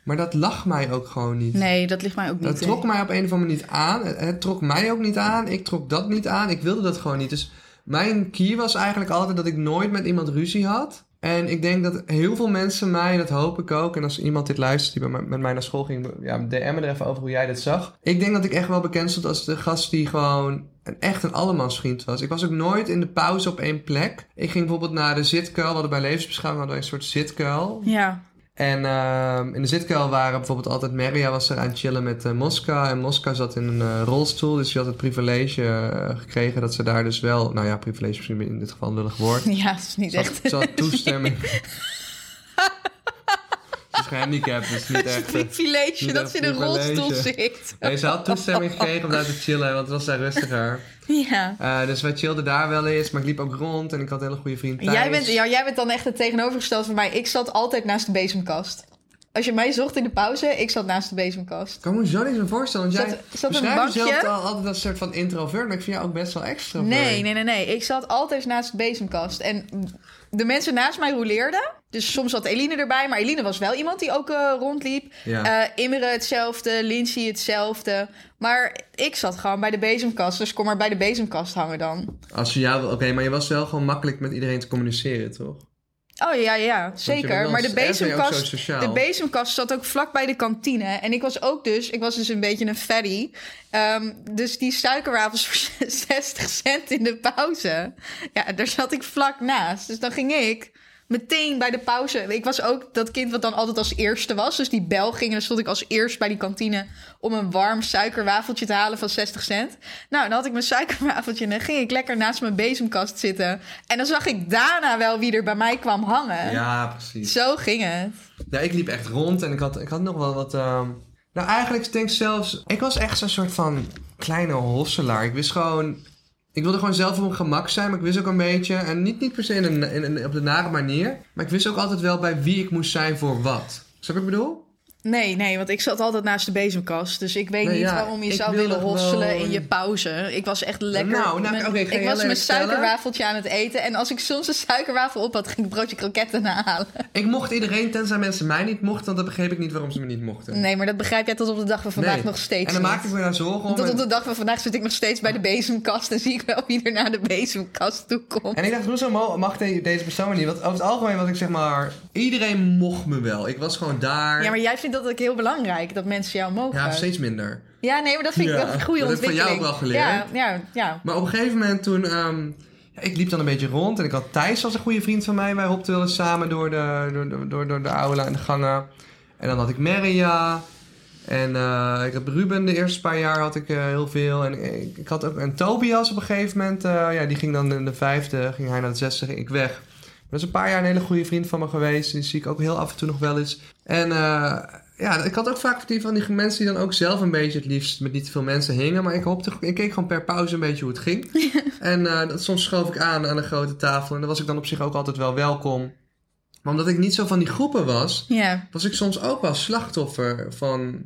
Maar dat lag mij ook gewoon niet. Nee, dat ligt mij ook niet. Dat trok mij op een of andere manier niet aan. Het, het trok mij ook niet aan. Ik trok dat niet aan. Ik wilde dat gewoon niet. Dus mijn key was eigenlijk altijd dat ik nooit met iemand ruzie had. En ik denk dat heel veel mensen mij, dat hoop ik ook. En als iemand dit luistert die met mij naar school ging, ja, DM me er even over hoe jij dit zag. Ik denk dat ik echt wel bekend stond als de gast die gewoon een, echt een allemansvriend was. Ik was ook nooit in de pauze op één plek. Ik ging bijvoorbeeld naar de zitkuil. We hadden bij levensbeschouwing hadden een soort zitkuil. Ja. En ehm, in de zitkuil waren bijvoorbeeld altijd Maria was er aan het chillen met Mosca. En Mosca zat in een eh, rolstoel. Dus die had het privilege eh, gekregen dat ze daar dus wel... Nou ja, privilege is misschien in dit geval een lullig woord. Ja, dat is niet Ze had, echt. ze had toestemming. Gehandicapt, dus niet Het echt... eh, privilege niet dat ze in een rolstoel zit. Nee, ze had toestemming gekregen om daar te chillen, want het was daar rustiger. Ja. Eh, dus wij chillden daar wel eens, maar ik liep ook rond en ik had een hele goede vriend. Jij bent, ja, jij bent dan echt het tegenovergestelde van mij. Ik zat altijd naast de bezemkast. Als je mij zocht in de pauze, ik zat naast de bezemkast. Ik kan me zo niet zo voorstellen, want Zat- jij zat een jezelf al altijd als een soort van introvert, maar ik vind jou ook best wel extra. Nee, nee, nee, nee. Ik zat altijd naast de bezemkast. En de mensen naast mij roleerden. Dus soms zat Eline erbij. Maar Eline was wel iemand die ook eh, rondliep. Ja. Eh hetzelfde. Lindsay hetzelfde. Maar ik zat gewoon bij de bezemkast. Dus kom maar bij de bezemkast hangen dan. Als je jou, oké, maar je was wel gewoon makkelijk met iedereen te communiceren, toch? Oh ja, ja, zeker. Maar de bezemkast, de bezemkast zat ook vlak bij de kantine. En ik was ook dus, ik was dus een beetje een fatty. Ehm, dus die suikerwafels voor 60 cent in de pauze. Ja, daar zat ik vlak naast. Dus dan ging ik meteen bij de pauze. Ik was ook dat kind wat dan altijd als eerste was. Dus die bel ging en dan stond ik als eerst bij die kantine om een warm suikerwafeltje te halen van 60 cent. Nou, dan had ik mijn suikerwafeltje en dan ging ik lekker naast mijn bezemkast zitten. En dan zag ik daarna wel wie er bij mij kwam hangen. Ja, precies. Zo ging het. Ja, ik liep echt rond en ik had, ik had nog wel wat... ehm, Nou, eigenlijk denk ik zelfs... Ik was echt zo'n soort van kleine hosselaar. Ik wist gewoon... Ik wilde gewoon zelf op mijn gemak zijn, maar ik wist ook een beetje... En niet, niet per se in een, in op de nare manier... Maar ik wist ook altijd wel bij wie ik moest zijn voor wat. Snap ik bedoel? Nee, nee, want ik zat altijd naast de bezemkast. Dus ik weet Nee, niet ja, waarom je ik zou willen hosselen in je pauze. Ik was echt lekker. Nou, nou, mijn- oké, ik heel was mijn suikerwafeltje aan het eten. En als ik soms een suikerwafel op had, ging ik een broodje kroketten halen. Ik mocht iedereen, tenzij mensen mij niet mochten... Want dan begreep ik niet waarom ze me niet mochten. Nee, maar dat begrijp jij tot op de dag van vandaag Nee. nog steeds. En dan maakte ik me daar zorgen om. Tot op de dag van vandaag zit ik nog steeds bij de bezemkast. En zie ik wel wie er naar de bezemkast toe komt. En ik dacht, hoezo mag de- deze persoon niet? Want over het algemeen was ik zeg maar... Iedereen mocht me wel. Ik was gewoon daar. Ja, maar jij vindt dat ook heel belangrijk, dat mensen jou mogen. Ja, steeds minder. Ja, nee, maar dat vind ik wel een goede dat heb ik van jou ontwikkeling. ook wel geleerd. Ja, ja, ja. Maar op een gegeven moment toen... ehm, ja, ik liep dan een beetje rond. En ik had Thijs als een goede vriend van mij. Wij hopten wel eens samen door de, door, door, door, door de aula en de gangen. En dan had ik Maria. En eh, ik heb Ruben de eerste paar jaar had ik eh, heel veel. En ik, ik had ook een Tobias op een gegeven moment. eh, ja, die ging dan in de vijfde, ging hij naar de zesde, ging ik weg. Dat is een paar jaar een hele goede vriend van me geweest. Die zie ik ook heel af en toe nog wel eens. En ja, ik had ook vaak die van die mensen die dan ook zelf een beetje het liefst met niet te veel mensen hingen. Maar ik, hoopte, ik keek gewoon per pauze een beetje hoe het ging. en eh, dat, soms schoof ik aan aan een grote tafel. En dan was ik dan op zich ook altijd wel welkom. Maar omdat ik niet zo van die groepen was, Ja, was ik soms ook wel slachtoffer van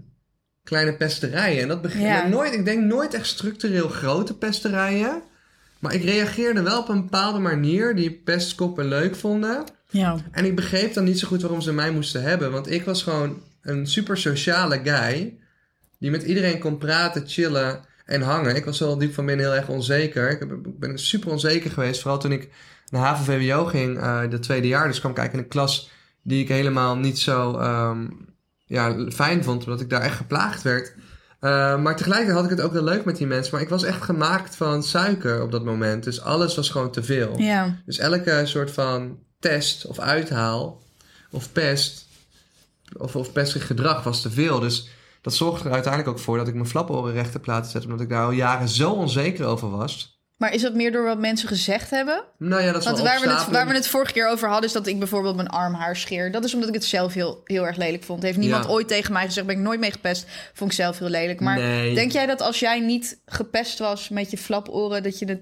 kleine pesterijen. En dat begint Ja. nooit, ik denk nooit echt structureel grote pesterijen. Maar ik reageerde wel op een bepaalde manier die pestkoppen leuk vonden. ja. En ik begreep dan niet zo goed waarom ze mij moesten hebben. Want ik was gewoon een super sociale guy. Die met iedereen kon praten, chillen en hangen. Ik was wel diep van binnen heel erg onzeker. Ik ben super onzeker geweest. Vooral toen ik naar HAVO-VWO ging, de tweede jaar. Dus kwam ik eigenlijk in een klas die ik helemaal niet zo ehm, ja, fijn vond. Omdat ik daar echt geplaagd werd. Eh, maar tegelijkertijd had ik het ook wel leuk met die mensen. Maar ik was echt gemaakt van suiker op dat moment. Dus alles was gewoon te veel. Ja, Dus elke soort van test of uithaal of pest of, of pestig gedrag was te veel. Dus dat zorgde er uiteindelijk ook voor dat ik mijn flaporen recht laten zetten. Omdat ik daar al jaren zo onzeker over was. Maar is dat meer door wat mensen gezegd hebben? Nou ja, dat is Want wel waar we, het, waar we het vorige keer over hadden, is dat ik bijvoorbeeld mijn armhaar scheer. Dat is omdat ik het zelf heel, heel erg lelijk vond. Heeft niemand Ja. ooit tegen mij gezegd, ben ik nooit mee gepest. Vond ik zelf heel lelijk. Maar Nee. denk jij dat als jij niet gepest was met je flaporen, dat je het...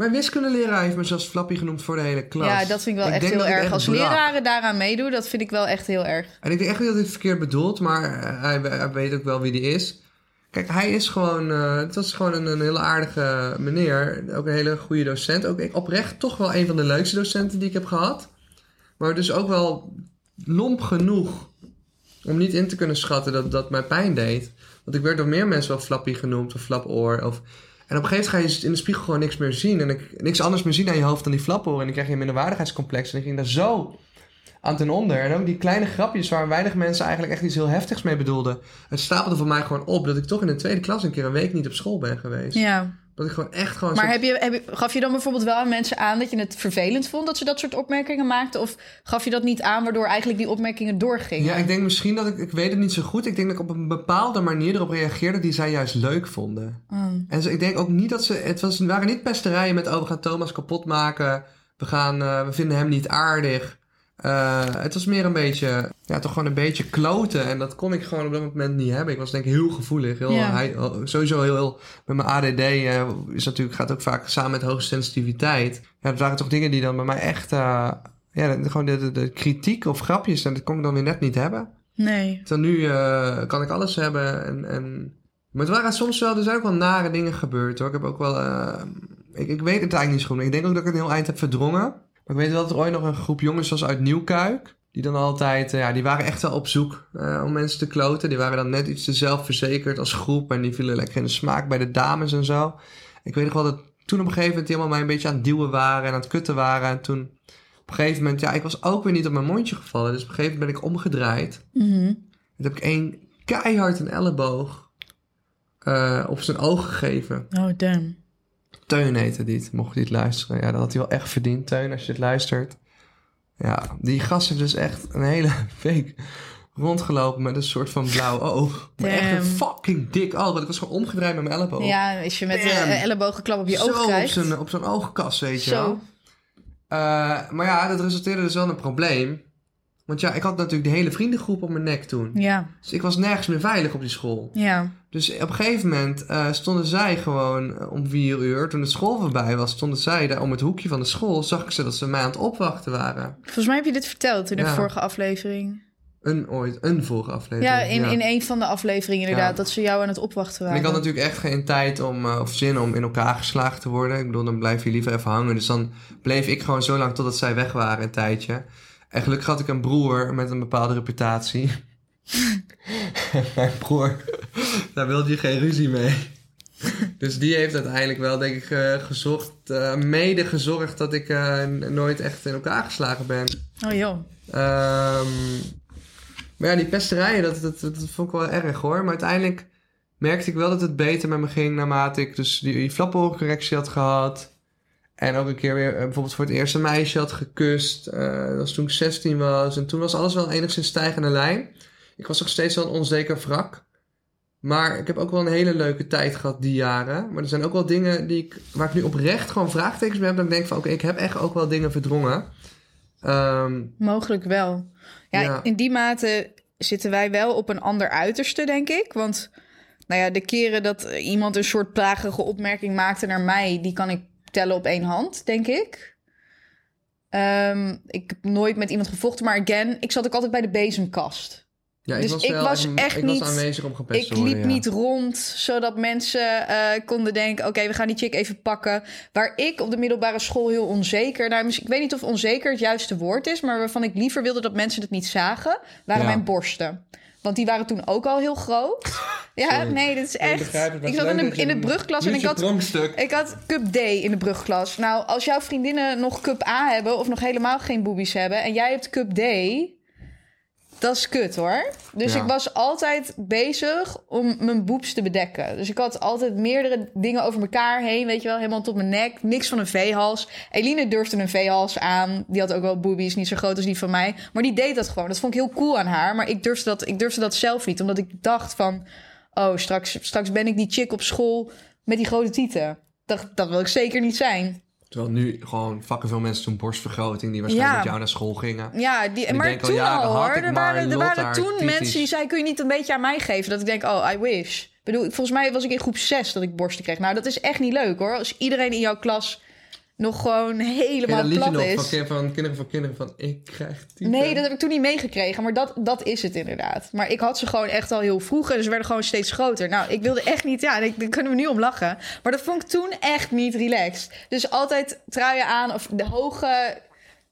Mijn wiskundeleraar heeft me zelfs Flappy genoemd voor de hele klas. Ja, dat vind ik wel echt heel erg. Als brak. leraren daaraan meedoen, dat vind ik wel echt heel erg. En ik denk echt niet dat hij het verkeerd bedoelt, maar eh, hij, hij weet ook wel wie die is. Kijk, hij is gewoon, eh, het was gewoon een, een hele aardige meneer. Ook een hele goede docent. Ook oprecht toch wel een van de leukste docenten die ik heb gehad. Maar dus ook wel lomp genoeg om niet in te kunnen schatten dat dat mij pijn deed. Want ik werd door meer mensen wel flappy genoemd of flapoor. Of... En op een gegeven moment ga je in de spiegel gewoon niks meer zien. En ik, niks anders meer zien aan je hoofd dan die flapoor. En dan krijg je een minderwaardigheidscomplex. En ik ging daar zo aan ten onder. En ook die kleine grapjes waar weinig mensen eigenlijk echt iets heel heftigs mee bedoelden. Het stapelde voor mij gewoon op dat ik toch in de tweede klas een keer een week niet op school ben geweest. Ja. Dat ik gewoon echt gewoon... Maar soort- heb je, heb je, gaf je dan bijvoorbeeld wel aan mensen aan dat je het vervelend vond dat ze dat soort opmerkingen maakten? Of gaf je dat niet aan waardoor eigenlijk die opmerkingen doorgingen? Ja, ik denk misschien dat ik... Ik weet het niet zo goed. Ik denk dat ik op een bepaalde manier erop reageerde die zij juist leuk vonden. Oh. En ze, ik denk ook niet dat ze... Het was, waren niet pesterijen met... Oh, we gaan Thomas kapot maken. We, gaan, eh, we vinden hem niet aardig. Eh, het was meer een beetje... Ja, toch gewoon een beetje kloten. En dat kon ik gewoon op dat moment niet hebben. Ik was denk ik heel gevoelig. Heel, Ja. hij, sowieso heel, heel... Met mijn ADD eh, is natuurlijk, gaat ook vaak samen met hoge sensitiviteit. Ja, dat waren toch dingen die dan bij mij echt... eh, ja, gewoon de, de, de kritiek of grapjes... En dat kon ik dan weer net niet hebben. Nee. Terwijl nu kan ik alles hebben. En, en... Maar het waren soms wel, er zijn ook wel nare dingen gebeurd hoor. Ik heb ook wel, ik, ik weet het eigenlijk niet zo goed. Ik denk ook dat ik het een heel eind heb verdrongen. Maar ik weet wel dat er ooit nog een groep jongens was uit Nieuwkuik. Die dan altijd, eh, ja, die waren echt wel op zoek eh, om mensen te kloten. Die waren dan net iets te zelfverzekerd als groep. En die vielen lekker in de smaak bij de dames en zo. Ik weet nog wel dat toen op een gegeven moment die allemaal mij een beetje aan het duwen waren en aan het kutten waren. En toen op een gegeven moment, ja, ik was ook weer niet op mijn mondje gevallen. Dus op een gegeven moment ben ik omgedraaid. Mhm. Toen heb ik één keihard een elleboog eh, op zijn oog gegeven. Oh, damn. Teun heette die, het, mocht hij het luisteren. Ja, dat had hij wel echt verdiend, Teun, als je het luistert. Ja, die gast heeft dus echt een hele week rondgelopen met een soort van blauw oog. Maar echt een Damn. fucking dik oog. Want ik was gewoon omgedraaid met mijn elleboog. Ja, als je met Bam. een ellebogenklap op je Zo oog op krijgt. zijn, op zijn oogkas, weet je Zo. wel. Eh, maar ja, dat resulteerde dus wel in een probleem. Want ja, ik had natuurlijk de hele vriendengroep op mijn nek toen. Ja, Dus ik was nergens meer veilig op die school. ja. Dus op een gegeven moment eh, stonden zij gewoon eh, om vier uur, toen de school voorbij was, stonden zij daar om het hoekje van de school. Zag ik ze dat ze mij aan het opwachten waren. Volgens mij heb je dit verteld in de Ja. vorige aflevering. Een ooit, een vorige aflevering. Ja, in, in een van de afleveringen inderdaad. Ja. Dat ze jou aan het opwachten En waren. ik had natuurlijk echt geen tijd om, eh, of zin om in elkaar geslagen te worden. Ik bedoel, dan blijf je liever even hangen. Dus dan bleef ik gewoon zo lang totdat zij weg waren, een tijdje. En gelukkig had ik een broer met een bepaalde reputatie. Mijn broer, daar wilde je geen ruzie mee. Dus die heeft uiteindelijk wel, denk ik, eh, gezocht, eh, mede gezorgd dat ik eh, nooit echt in elkaar geslagen ben. Oh joh. Ehm, maar ja, die pesterijen, dat, dat, dat vond ik wel erg hoor. Maar uiteindelijk merkte ik wel dat het beter met me ging naarmate ik dus die, die flappenhoorcorrectie had gehad. En ook een keer weer eh, bijvoorbeeld voor het eerste meisje had gekust. Eh, dat was toen ik 16 was. En toen was alles wel enigszins stijgende lijn. Ik was nog steeds wel een onzeker wrak. Maar ik heb ook wel een hele leuke tijd gehad die jaren. Maar er zijn ook wel dingen die ik, waar ik nu oprecht gewoon vraagtekens bij heb. Dat ik denk van oké, ik heb echt ook wel dingen verdrongen. Ehm, Mogelijk wel. Ja, Ja. in die mate zitten wij wel op een ander uiterste, denk ik. Want nou ja, de keren dat iemand een soort plagige opmerking maakte naar mij, die kan ik tellen op één hand, denk ik. Ehm, ik heb nooit met iemand gevochten, maar again, ik zat ook altijd bij de bezemkast. Ja, Dus ik wel was echt ik niet- was aanwezig om gepest Ik worden, liep ja. niet rond, zodat mensen eh, konden denken... oké, we gaan die chick even pakken. Waar ik op de middelbare school heel onzeker... Nou, ik weet niet of onzeker het juiste woord is... maar waarvan ik liever wilde dat mensen het niet zagen... waren Ja. mijn borsten. Want die waren toen ook al heel groot. Ja, Sorry. nee, dit is echt... Ik zat in de, dat in de brugklas en ik had... Ik had cup D in de brugklas. Nou, als jouw vriendinnen nog cup A hebben... of nog helemaal geen boobies hebben... en jij hebt cup D... Dat is kut hoor. Dus Ja. ik was altijd bezig om mijn boeps te bedekken. Dus ik had altijd meerdere dingen over elkaar heen. Weet je wel, helemaal tot mijn nek. Niks van een V-hals. Eline durfde een V-hals aan. Die had ook wel boobies, niet zo groot als die van mij. Maar die deed dat gewoon. Dat vond ik heel cool aan haar. Maar ik durfde dat, ik durfde dat zelf niet. Omdat ik dacht van... Oh, straks, straks ben ik die chick op school met die grote tieten. dat, dat wil ik zeker niet zijn. Terwijl nu gewoon fucking veel mensen toen borstvergroting... die waarschijnlijk Ja. met jou naar school gingen. Ja, die, maar denk al toen al hoor. Er waren, er toen mensen die zeiden: kun je niet een beetje aan mij geven? Dat ik denk, oh, I wish. Ik bedoel, volgens mij was ik in groep 6 dat ik borsten kreeg. Nou, dat is echt niet leuk hoor. Als iedereen in jouw klas nog gewoon helemaal dat liedje plat nog is. van, kin- van kinderen van kinderen van... Ik krijg type. Nee, dat heb ik toen niet meegekregen. Maar dat, dat is het inderdaad. Maar ik had ze gewoon echt al heel vroeg. En ze werden gewoon steeds groter. Nou, ik wilde echt niet... Ja, ik- daar kunnen we nu om lachen. Maar dat vond ik toen echt niet relaxed. Dus altijd truien aan of de hoge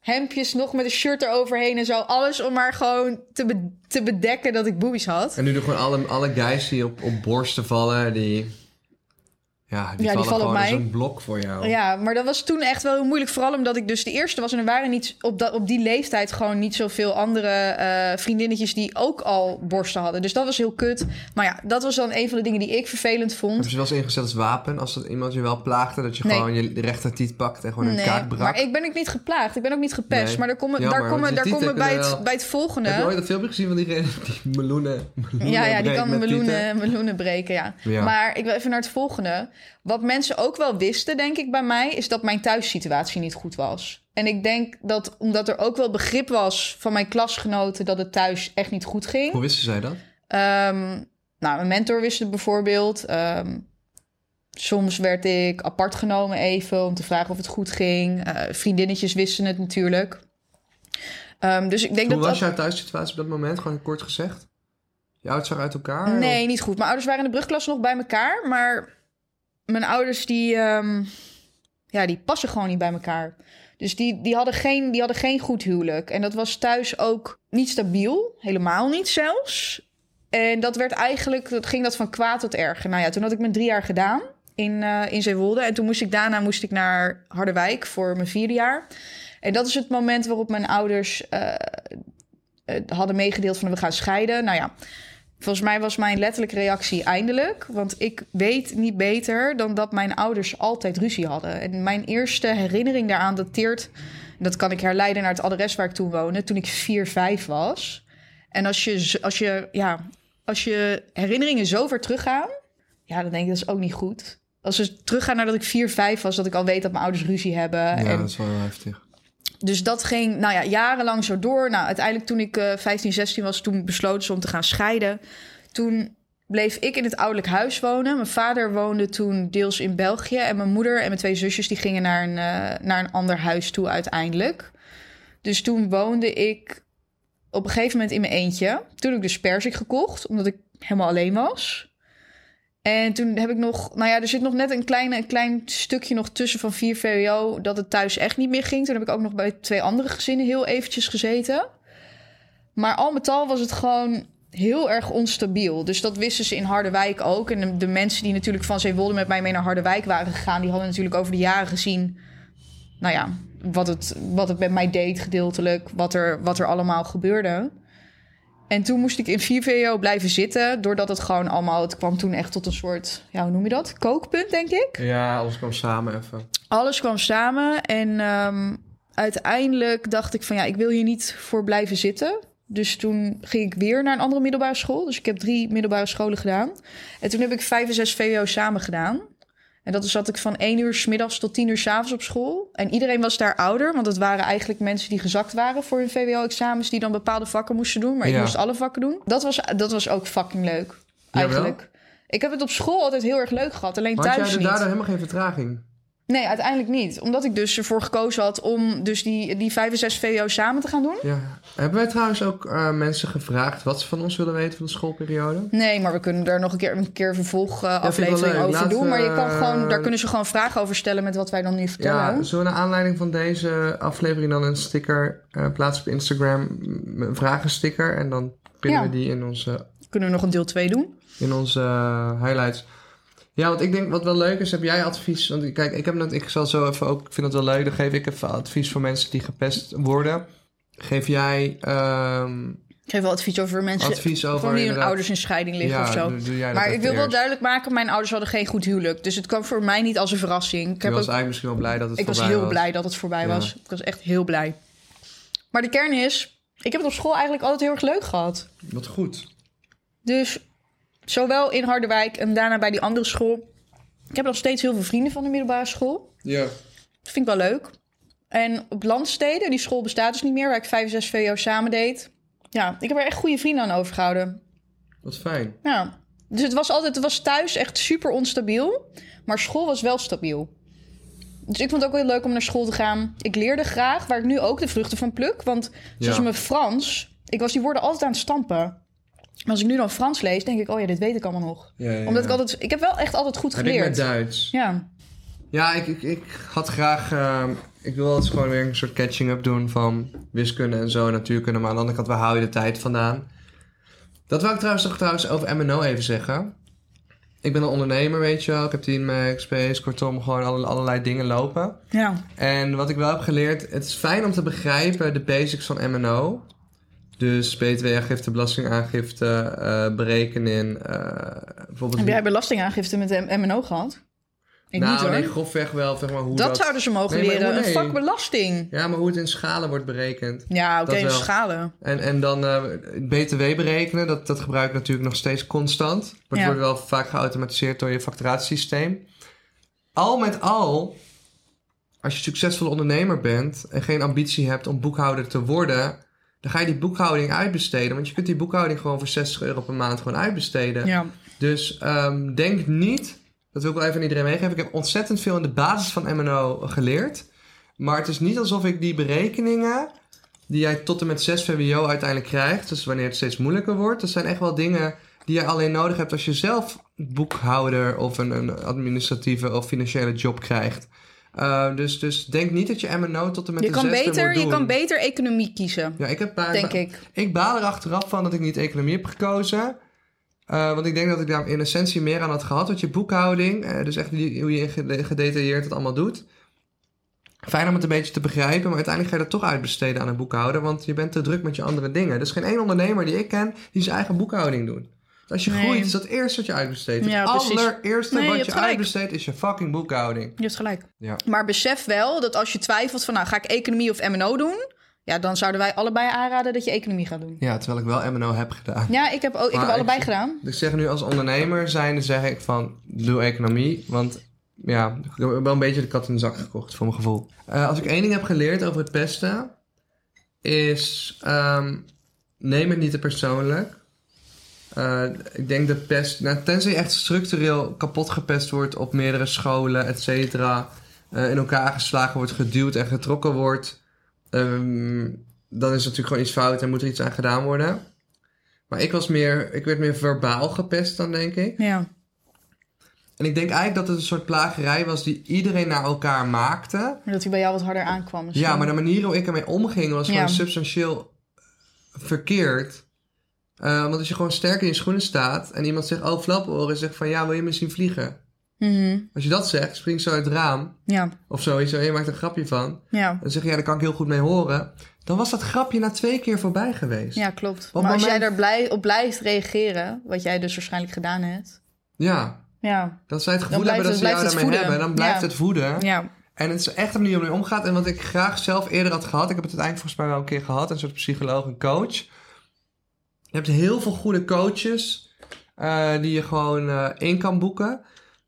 hemdjes nog met een shirt eroverheen en zo. Alles om maar gewoon te, be- te bedekken dat ik boobies had. En nu doen gewoon alle, alle guys die op, op borsten vallen, die... Ja, die Ja, die vallen op mij. een blok voor jou. Ja, maar dat was toen echt wel heel moeilijk. Vooral omdat ik dus de eerste was. En er waren niet, op, dat, op die leeftijd gewoon niet zoveel andere eh, vriendinnetjes die ook al borsten hadden. Dus dat was heel kut. Maar ja, dat was dan een van de dingen die ik vervelend vond. Hebben ze wel eens ingezet als wapen? Als dat iemand je wel plaagde, dat je Nee. gewoon je rechtertiet pakt en gewoon een Nee, kaak brak? maar ik ben ook niet geplaagd. Ik ben ook niet gepest. Nee. Maar daar komen, daar komen, je daar komen bij, het, bij het volgende. Heb je ooit dat filmpje gezien van diegene die meloenen, meloenen Ja, ja, die kan meloenen, meloenen breken, ja. Ja. Maar ik wil even naar het volgende. Wat mensen ook wel wisten, denk ik, bij mij... is dat mijn thuissituatie niet goed was. En ik denk dat, omdat er ook wel begrip was van mijn klasgenoten... dat het thuis echt niet goed ging. Hoe wisten zij dat? Ehm, nou, mijn mentor wist het bijvoorbeeld. Ehm, soms werd ik apart genomen even om te vragen of het goed ging. Eh, vriendinnetjes wisten het natuurlijk. Ehm, dus ik denk Hoe dat was dat... jouw thuissituatie op dat moment? Gewoon kort gezegd? Je ouders waren uit elkaar? Nee, niet goed. Mijn ouders waren in de brugklas nog bij elkaar. Maar mijn ouders die, ehm, ja, die passen gewoon niet bij elkaar. Dus die, die, hadden geen, die hadden geen goed huwelijk. En dat was thuis ook niet stabiel. Helemaal niet zelfs. En dat werd eigenlijk, dat ging dat van kwaad tot erger. Nou ja, toen had ik mijn drie jaar gedaan in, eh in Zeewolde. En toen moest ik daarna moest ik naar Harderwijk voor mijn vierde jaar. En dat is het moment waarop mijn ouders eh, eh, hadden meegedeeld van we gaan scheiden. Nou ja, volgens mij was mijn letterlijke reactie eindelijk. Want ik weet niet beter dan dat mijn ouders altijd ruzie hadden. En mijn eerste herinnering daaraan dateert... dat kan ik herleiden naar het adres waar ik toen woonde... toen ik 4, 5 was. En als je, als je, ja, als je herinneringen zo ver teruggaan... ja, dan denk ik dat is ook niet goed. Als ze teruggaan naar dat ik 4, 5 was... dat ik al weet dat mijn ouders ruzie hebben. Ja, en dat is wel heftig. Dus dat ging nou ja, jarenlang zo door. Nou, uiteindelijk toen ik eh 15, 16 was, toen besloten ze om te gaan scheiden. Toen bleef ik in het ouderlijk huis wonen. Mijn vader woonde toen deels in België. En mijn moeder en mijn twee zusjes die gingen naar een, eh, naar een ander huis toe uiteindelijk. Dus toen woonde ik op een gegeven moment in mijn eentje. Toen heb ik dus persik gekocht, omdat ik helemaal alleen was. En toen heb ik nog, nou ja, er zit nog net een, kleine, een klein stukje nog tussen van 4 VWO dat het thuis echt niet meer ging. Toen heb ik ook nog bij twee andere gezinnen heel eventjes gezeten. Maar al met al was het gewoon heel erg onstabiel. Dus dat wisten ze in Harderwijk ook. En de, mensen die natuurlijk van Zeewolde met mij mee naar Harderwijk waren gegaan, die hadden natuurlijk over de jaren gezien, nou ja, wat het, wat het met mij deed gedeeltelijk, wat er, wat er allemaal gebeurde. En toen moest ik in 4 VO blijven zitten, doordat het gewoon allemaal... Het kwam toen echt tot een soort, ja, hoe noem je dat? Kookpunt, denk ik. Ja, alles kwam samen even. Alles kwam samen en ehm, uiteindelijk dacht ik van... ja, ik wil hier niet voor blijven zitten. Dus toen ging ik weer naar een andere middelbare school. Dus ik heb drie middelbare scholen gedaan. En toen heb ik 5 en 6 VWO samen gedaan. En dat zat ik van 1 uur 's middags tot 10 uur 's avonds op school. En iedereen was daar ouder, want het waren eigenlijk mensen die gezakt waren voor hun VWO-examens, die dan bepaalde vakken moesten doen. Maar ik moest alle vakken doen. Dat was, dat was ook fucking leuk, Jawel? eigenlijk. Ik heb het op school altijd heel erg leuk gehad, alleen Maar had thuis jij er niet. daardoor helemaal geen vertraging? Nee, uiteindelijk niet. Omdat ik dus ervoor gekozen had om dus die, die 5 en 6 VWO samen te gaan doen. Ja. Hebben wij trouwens ook eh, mensen gevraagd wat ze van ons willen weten van de schoolperiode? Nee, maar we kunnen daar nog een keer een keer vervolg aflevering over Laten doen. Maar je kan gewoon, daar kunnen ze gewoon vragen over stellen met wat wij dan nu vertellen. Ja, zullen we naar aanleiding van deze aflevering dan een sticker eh, plaatsen op Instagram? Een vragensticker. En dan pinnen Ja. we die in onze, Kunnen we nog een deel 2 doen? in onze eh, highlights. Ja, want ik denk wat wel leuk is, heb jij advies? Want kijk, ik heb net, ik zal zo even ook, ik vind het wel leuk, dan geef ik even advies voor mensen die gepest worden. Geef jij ehm, Ik geef wel advies over mensen advies over van wie hun inderdaad- ouders in scheiding liggen ja, of zo. Maar ik wil wel duidelijk maken, mijn ouders hadden geen goed huwelijk. Dus het kwam voor mij niet als een verrassing. Ik, was ook, eigenlijk misschien wel blij dat het ik was voorbij heel blij dat het voorbij Ja. was. Ik was echt heel blij. Maar de kern is, ik heb het op school eigenlijk altijd heel erg leuk gehad. Wat goed. Dus zowel in Harderwijk en daarna bij die andere school Ik heb nog steeds heel veel vrienden van de middelbare school. Ja. Dat vind ik wel leuk. En op landsteden, die school bestaat dus niet meer, waar ik 5 en 6 VO samen deed. Ja, ik heb er echt goede vrienden aan overgehouden. Wat fijn. Ja. Dus het was altijd, het was thuis echt super onstabiel. Maar school was wel stabiel. Dus ik vond het ook heel leuk om naar school te gaan. Ik leerde graag, waar ik nu ook de vruchten van pluk. Want zoals Ja. mijn Frans, ik was die woorden altijd aan het stampen. Maar als ik nu dan Frans lees, denk ik, oh ja, dit weet ik allemaal nog. Ja, ja, Omdat ik altijd, ik heb wel echt altijd goed Heb ik met geleerd. Duits. Ja, Ja, ik, ik, ik had graag... ehm, ik wil altijd gewoon weer een soort catching-up doen van wiskunde en zo, natuurkunde. Maar aan de andere kant, waar hou je de tijd vandaan? Dat wil ik trouwens toch trouwens over MNO even zeggen. Ik ben een ondernemer, weet je wel. Ik heb Team Space, kortom gewoon alle- allerlei dingen lopen. ja. En wat ik wel heb geleerd, het is fijn om te begrijpen de basics van MNO. Dus btw-aangifte, belastingaangifte, eh berekening. eh bijvoorbeeld Heb jij belastingaangifte met de MNO gehad? Ik nou, niet hoor. nee, grofweg wel, zeg maar hoe dat, dat... zouden ze mogen Nee, leren. hoe- nee. Een vak belasting. Ja, maar hoe het in schalen wordt berekend. Ja, oké, wel. schalen. En, en dan eh, btw berekenen, dat, dat gebruik ik natuurlijk nog steeds constant. Maar het Ja. wordt wel vaak geautomatiseerd door je facturatiesysteem. Al met al, als je succesvol ondernemer bent en geen ambitie hebt om boekhouder te worden, dan ga je die boekhouding uitbesteden. Want je kunt die boekhouding gewoon voor 60 euro per maand gewoon uitbesteden. Ja. Dus ehm, denk niet, dat wil ik wel even aan iedereen meegeven. Ik heb ontzettend veel in de basis van MNO geleerd. Maar het is niet alsof ik die berekeningen die jij tot en met 6 VWO uiteindelijk krijgt, dus wanneer het steeds moeilijker wordt, dat zijn echt wel dingen die je alleen nodig hebt als je zelf boekhouder of een, een administratieve of financiële job krijgt. Uh, dus, dus denk niet dat je MNO tot en met Je de kan, zesde beter, moet je doen. kan beter economie kiezen, Ja, ik heb denk ik. ik baal er achteraf van dat ik niet economie heb gekozen. Uh, want ik denk dat ik daar in essentie meer aan had gehad. Want je boekhouding, uh, dus echt die, hoe je gede- gedetailleerd het allemaal doet. Fijn om het een beetje te begrijpen, maar uiteindelijk ga je dat toch uitbesteden aan een boekhouder. Want je bent te druk met je andere dingen. Er is geen één ondernemer die ik ken die zijn eigen boekhouding doet. Als je Nee. groeit, is dat het eerste wat je uitbesteedt. Ja, het precies. allereerste Nee, wat je uitbesteedt is je fucking boekhouding. Je hebt gelijk. Ja. Maar besef wel dat als je twijfelt van... nou, ga ik economie of MNO doen? Ja, dan zouden wij allebei aanraden dat je economie gaat doen. Ja, terwijl ik wel MNO heb gedaan. Ja, ik heb, ook, ik Maar heb allebei ik- gedaan. Ik zeg nu als ondernemer zijnde zeg ik van doe economie. Want ja, ik heb wel een beetje de kat in de zak gekocht voor mijn gevoel. Eh, als ik één ding heb geleerd over het pesten, is ehm, neem het niet te persoonlijk. Eh, ik denk dat pest, nou, tenzij je echt structureel kapot gepest wordt op meerdere scholen, et cetera, eh, in elkaar geslagen wordt, geduwd en getrokken wordt, ehm, dan is natuurlijk gewoon iets fout en moet er iets aan gedaan worden. Maar ik was meer, ik werd meer verbaal gepest dan, denk ik. Ja. En ik denk eigenlijk dat het een soort plagerij was die iedereen naar elkaar maakte. Maar dat hij bij jou wat harder aankwam. misschien. Ja, maar de manier hoe ik ermee omging was gewoon Ja. substantieel verkeerd. Eh, want als je gewoon sterk in je schoenen staat en iemand zegt, oh flaporen, zegt van ja, wil je misschien vliegen? Mhm. Als je dat zegt, springt zo uit het raam Ja, of zoiets, en je maakt een grapje van. ja. Dan zeg je, ja, daar kan ik heel goed mee horen. Dan was dat grapje na twee keer voorbij geweest. ja, klopt. Op maar als jij daar blij, op blijft reageren, wat jij dus waarschijnlijk gedaan hebt. Ja, Ja, dat zij het gevoel hebben dat ze jou daarmee het hebben, dan blijft Ja. het voeden. ja. En het is echt een manier om mee omgaat. En wat ik graag zelf eerder had gehad. Ik heb het uiteindelijk volgens mij wel een keer gehad. Een soort psycholoog en coach. Je hebt heel veel goede coaches. eh, die je gewoon eh, in kan boeken.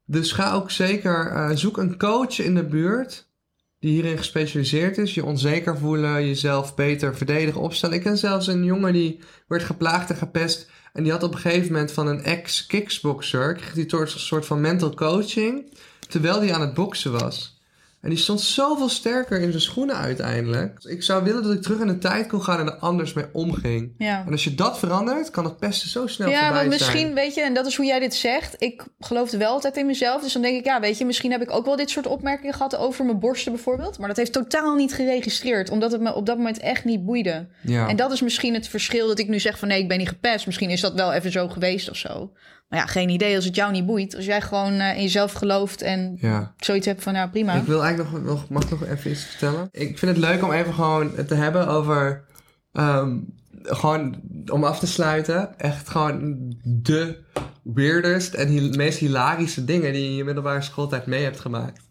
Dus ga ook zeker. eh, zoek een coach in de buurt. Die hierin gespecialiseerd is. Je onzeker voelen. Jezelf beter verdedigen, opstellen. Ik ken zelfs een jongen die werd geplaagd en gepest. En die had op een gegeven moment van een ex-kickboxer. Kreeg toch een soort van mental coaching. Terwijl hij aan het boksen was. En die stond zoveel sterker in zijn schoenen uiteindelijk. Ik zou willen dat ik terug in de tijd kon gaan en er anders mee omging. ja. En als je dat verandert, kan het pesten zo snel Ja, voorbij want misschien, zijn. weet je, en dat is hoe jij dit zegt. Ik geloofde wel altijd in mezelf. Dus dan denk ik, ja, weet je, misschien heb ik ook wel dit soort opmerkingen gehad over mijn borsten bijvoorbeeld. Maar dat heeft totaal niet geregistreerd, omdat het me op dat moment echt niet boeide. Ja. En dat is misschien het verschil dat ik nu zeg van nee, ik ben niet gepest. Misschien is dat wel even zo geweest of zo. Maar ja, geen idee als het jou niet boeit. Als jij gewoon eh, in jezelf gelooft en ja. zoiets hebt van, ja, prima. Ik wil eigenlijk nog, nog, mag ik nog even iets vertellen? Ik vind het leuk om even gewoon te hebben over, ehm, gewoon om af te sluiten, echt gewoon de weirdest en meest hilarische dingen die je in je middelbare schooltijd mee hebt gemaakt.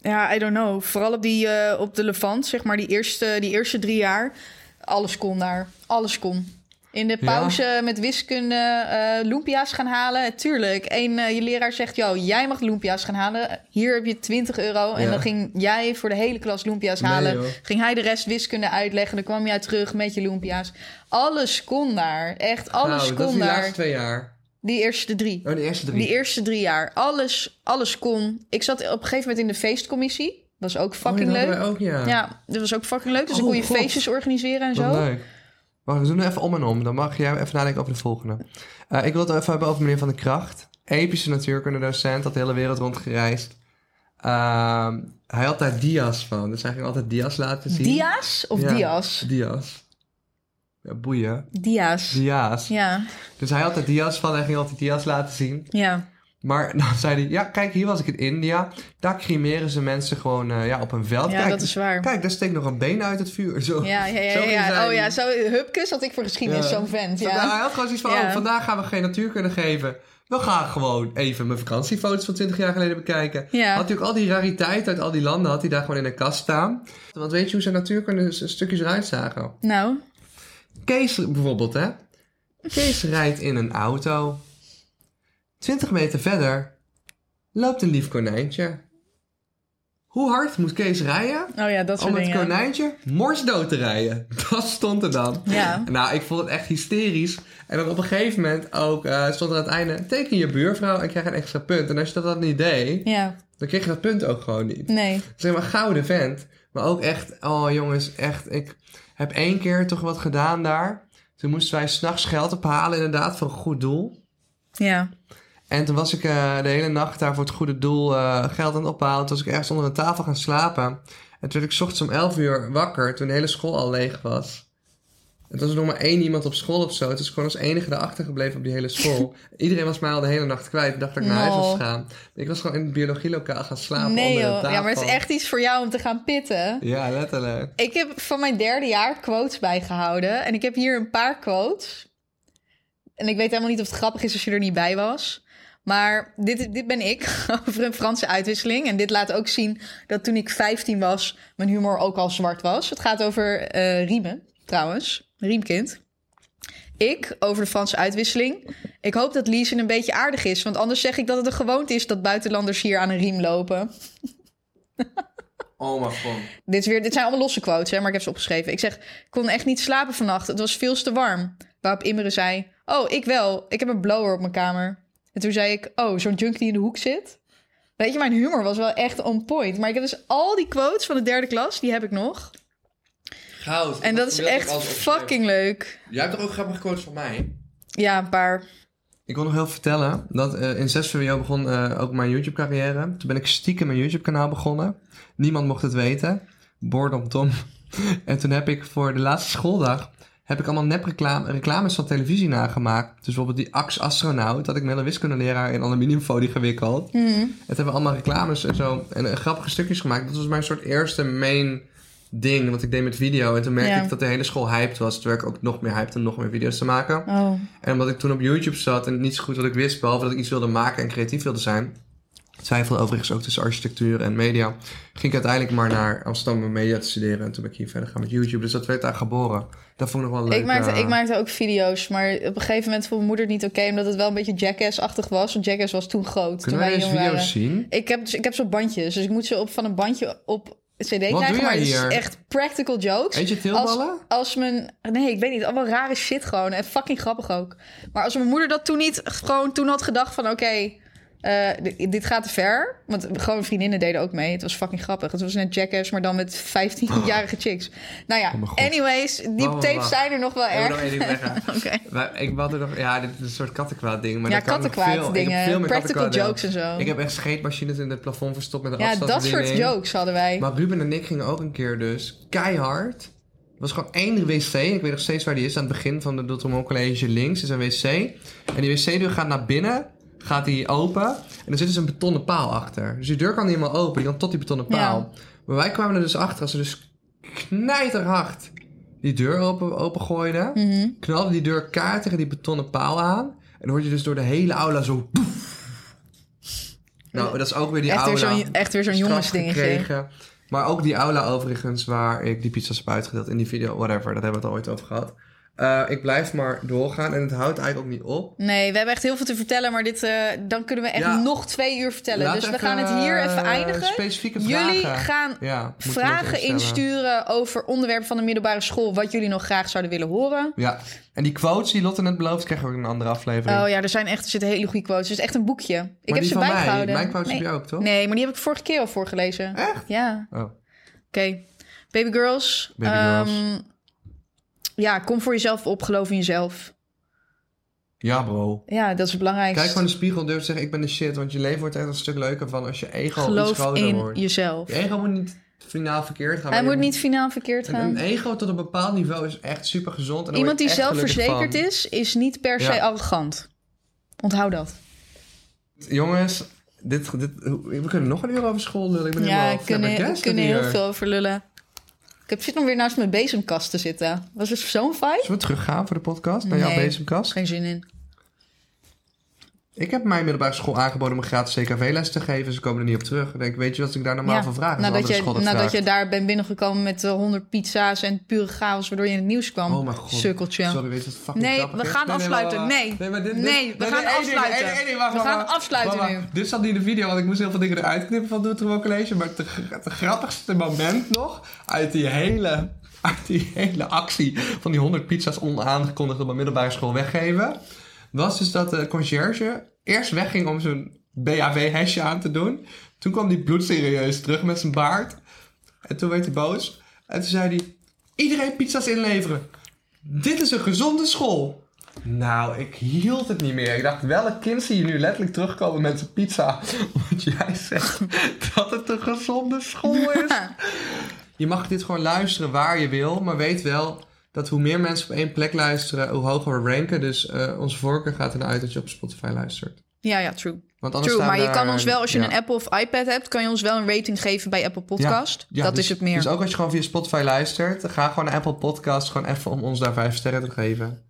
Ja, I don't know. Vooral op, die, eh, op de Levant, zeg maar, die eerste, die eerste drie jaar. Alles kon daar. Alles kon. In de pauze met wiskunde eh lumpia's gaan halen. Tuurlijk. Eén eh, je leraar zegt, yo, jij mag lumpia's gaan halen. Hier heb je 20 euro. En dan ging jij voor de hele klas lumpia's Nee, halen. joh. ging hij de rest wiskunde uitleggen. Dan kwam jij terug met je lumpia's. Alles kon daar. Echt, alles Nou, dat is kon die daar. laatste twee jaar. Die eerste drie. Oh, de eerste drie. Die eerste drie jaar. Alles, alles kon. Ik zat op een gegeven moment in de feestcommissie. Was ook fucking oh, ja, dat leuk. ook, ja. Ja, dat was ook fucking leuk. Dus dan Oh, kon je God. feestjes organiseren en Wat zo. leuk. Wacht, we doen even om en om. Dan mag jij even nadenken over de volgende. Eh, ik wil het even hebben over meneer Van der Kracht. Epische natuurkunde-docent, had de hele wereld rondgereisd. Ehm, hij had daar dia's van. Dus hij ging altijd dia's laten zien. Dia's of Ja, dia's? Dia's. Ja, boeien. Dia's. Dia's. Ja, Dus hij had er dia's van. Hij ging altijd dia's laten zien. ja. Maar dan zei hij... Ja, kijk, hier was ik in India. Daar cremeren ze mensen gewoon eh, ja, op een veld. Ja, kijk, dat is waar. Kijk, daar steekt nog een been uit het vuur. Zo. Ja, ja, ja. Oh ja, zo hupkes had ik voor geschiedenis, Ja. zo'n vent. Vandaag- Ja. Hij had gewoon zoiets van, Ja. oh, vandaag gaan we geen natuurkunde geven. We gaan gewoon even mijn vakantiefoto's van 20 jaar geleden bekijken. Ja. Had ook al die rariteiten uit al die landen, had hij daar gewoon in een kast staan. Want weet je hoe zijn natuurkunde stukjes eruit zagen? Nou, Kees bijvoorbeeld, hè? Kees rijdt in een auto. 20 meter verder loopt een lief konijntje. Hoe hard moet Kees rijden oh ja, dat soort om het dingen. konijntje morsdood te rijden? Dat stond er dan. Ja. Nou, ik vond het echt hysterisch. En dan op een gegeven moment ook eh, stond er aan het einde... teken je buurvrouw en krijg een extra punt. En als je dat dan niet deed, Ja, dan kreeg je dat punt ook gewoon niet. nee. Zeg maar, gouden vent. Maar ook echt, oh jongens, echt. Ik heb één keer toch wat gedaan daar. Toen moesten wij s'nachts geld ophalen, inderdaad, voor een goed doel. Ja. En toen was ik eh, de hele nacht daar voor het goede doel eh, geld aan het ophalen. Toen was ik ergens onder een tafel gaan slapen. En toen werd ik 's ochtends om 11 uur wakker, toen de hele school al leeg was. En toen was er nog maar één iemand op school of zo. Het is gewoon als enige erachter gebleven op die hele school. Iedereen was mij al de hele nacht kwijt. Ik dacht dat ik naar huis was No. gegaan. Ik was gewoon in het biologielokaal gaan slapen Nee onder de joh. tafel. Ja, maar het is echt iets voor jou om te gaan pitten. Ja, letterlijk. Ik heb van mijn derde jaar quotes bijgehouden. En ik heb hier een paar quotes. En ik weet helemaal niet of het grappig is als je er niet bij was. Maar dit, dit ben ik over een Franse uitwisseling. En dit laat ook zien dat toen ik 15 was, mijn humor ook al zwart was. Het gaat over eh, riemen, trouwens. Riemkind. Ik over de Franse uitwisseling. Ik hoop dat Lies een beetje aardig is. Want anders zeg ik dat het een gewoonte is dat buitenlanders hier aan een riem lopen. Oh, maar gewoon. Dit, is weer, dit zijn allemaal losse quotes, hè, maar ik heb ze opgeschreven. Ik zeg, ik kon echt niet slapen vannacht. Het was veel te warm. Waarop Imre zei, oh, ik wel. Ik heb een blower op mijn kamer. En toen zei ik, oh, zo'n junk die in de hoek zit. Weet je, mijn humor was wel echt on point. Maar ik heb dus al die quotes van de derde klas, die heb ik nog. Goud. En dat is echt fucking leuk. Jij hebt toch ook grappige quotes van mij? Ja, een paar. Ik wil nog heel vertellen dat eh, in 6 VWO begon eh, ook mijn YouTube carrière. Toen ben ik stiekem mijn YouTube kanaal begonnen. Niemand mocht het weten. Boredom Tom. en toen heb ik voor de laatste schooldag heb ik allemaal nep reclame, reclames van televisie nagemaakt. Dus bijvoorbeeld die Ax Astronaut. Dat ik met een wiskundeleraar in aluminiumfolie gewikkeld. Mhm. Het hebben we allemaal reclames en zo. En eh, grappige stukjes gemaakt. Dat was mijn soort eerste main ding wat ik deed met video. En toen merkte Ja. ik dat de hele school hyped was. Toen werd ik ook nog meer hyped om nog meer video's te maken. Oh. En omdat ik toen op YouTube zat en niet zo goed wat ik wist, behalve dat ik iets wilde maken en creatief wilde zijn, twijfelde overigens ook tussen architectuur en media, ging ik uiteindelijk maar naar Amsterdam om media te studeren. En toen ben ik hier verder gaan met YouTube. Dus dat werd daar geboren. Dat vond ik nog wel leuk. Ik maakte, eh, ik maakte ook video's, maar op een gegeven moment vond mijn moeder het niet oké, omdat het wel een beetje Jackass-achtig was. Want Jackass was toen groot. Kunnen toen wij jong video's waren. zien? Ik heb, dus, ik heb zo bandjes, dus ik moet ze op, van een bandje op CD krijgen. maar het is echt practical jokes. Eet je tilballen? Als, als mijn... Nee, ik weet niet. Allemaal rare shit gewoon. En fucking grappig ook. Maar als mijn moeder dat toen niet gewoon toen had gedacht van... Oké, dit, dit gaat te ver. Want gewoon vriendinnen deden ook mee. Het was fucking grappig. Het was net Jackass, maar dan met 15-jarige chicks. Nou ja, Oh anyways. Die tapes zijn er nog wel Ik erg. nog. Maar ik wilde nog, ja, dit is een soort kattenkwaad ding. Maar Ja, ik kattenkwaad ik dingen. veel Practical jokes en zo. Ik heb echt scheetmachines in het plafond verstopt met een Ja, dat soort jokes hadden wij. Maar Ruben en ik gingen ook een keer dus keihard. Er was gewoon één wc. Ik weet nog steeds waar die is. Aan het begin van de Dottermont College links is een wc. En die wc-deur gaat naar binnen. Gaat die open. En er zit dus een betonnen paal achter. Dus die deur kan niet helemaal open. Die kan tot die betonnen paal. Maar wij kwamen er dus achter. Als ze dus knijterhard die deur open, opengooiden. Mhm. Knalde die deur kaart tegen die betonnen paal aan. En dan hoor je dus door de hele aula zo... Nou, dat is ook weer die Echt aula echt weer zo'n jongensdingetje. gekregen. Maar ook die aula overigens, waar ik die pizza's heb uitgedeeld in die video, whatever, daar hebben we het al ooit over gehad. Eh, ik blijf maar doorgaan en het houdt eigenlijk ook niet op. Nee, we hebben echt heel veel te vertellen, maar dit, eh, dan kunnen we echt Ja. nog twee uur vertellen. Laat dus we gaan het hier even eh, eindigen. Specifieke Jullie vragen. gaan Ja, moeten we vragen insturen over onderwerpen van de middelbare school, wat jullie nog graag zouden willen horen. Ja, en die quotes die Lotte net beloofd, krijgen we ook in een andere aflevering. Oh ja, er zijn echt er zitten hele goede quotes. Het is echt een boekje. Ik heb ze van mij, bijgehouden. mijn quotes nee. heb je ook, toch? Nee, maar die heb ik vorige keer al voorgelezen. Echt? Ja. Oh. Oké. Baby girls. Baby ehm, girls. Ja, kom voor jezelf op, geloof in jezelf. Ja, bro. Ja, dat is het belangrijkste. Kijk gewoon in de spiegel durf te zeggen, ik ben de shit. Want je leven wordt echt een stuk leuker van als je ego iets geloof groter in wordt. jezelf. Je ego moet niet finaal verkeerd gaan. Hij moet niet finaal verkeerd gaan. een ego tot een bepaald niveau is echt super gezond. En Iemand die zelfverzekerd is, is niet per se Ja. arrogant. Onthoud dat. Jongens, dit, dit, we kunnen nog een uur over school lullen. Ik ben Ja, helemaal kunnen, kunnen heel veel over lullen. Ik heb zit nog weer naast mijn bezemkast te zitten. Was het zo'n vibe? Zullen we teruggaan voor de podcast naar jouw bezemkast? Geen zin in. Ik heb mijn middelbare school aangeboden om een gratis CKV-les te geven. Ze komen er niet op terug. Ik denk, weet je wat ik daar normaal Ja, voor vraag? Nadat, je, nadat vraagt. je daar bent binnengekomen met eh, 100 pizza's en pure chaos, waardoor je in het nieuws kwam. Oh mijn god. Sukkeltje. Sorry, weet je wat fucking Nee, we gaan afsluiten. Nee. dit- Nee, we gaan afsluiten. We gaan afsluiten nu. Dit zat niet in de video, want ik moest heel veel dingen eruit knippen van Doe het College. Maar het, grappigste moment nog uit die hele, uit die hele actie van die 100 pizza's onaangekondigd op een middelbare school weggeven, was dus dat de conciërge eerst wegging om zijn BHW-hesje aan te doen. Toen kwam hij bloedserieus terug met zijn baard. En toen werd hij boos. En toen zei hij: Iedereen pizza's inleveren. Dit is een gezonde school. Nou, ik hield het niet meer. Ik dacht, welk kind zie je nu letterlijk terugkomen met zijn pizza? Omdat jij zegt dat het een gezonde school is. Je mag dit gewoon luisteren waar je wil. Maar weet wel dat hoe meer mensen op één plek luisteren, hoe hoger we ranken. Dus eh, onze voorkeur gaat ernaar uit dat je op Spotify luistert. Ja, ja, true. Want anders True, maar je kan ons wel, als je ja. een Apple of iPad hebt, kan je ons wel een rating geven bij Apple Podcast. Ja, dat dus- is het meer. Dus ook als je gewoon via Spotify luistert, ga gewoon naar Apple Podcast gewoon even om ons daar vijf sterren te geven.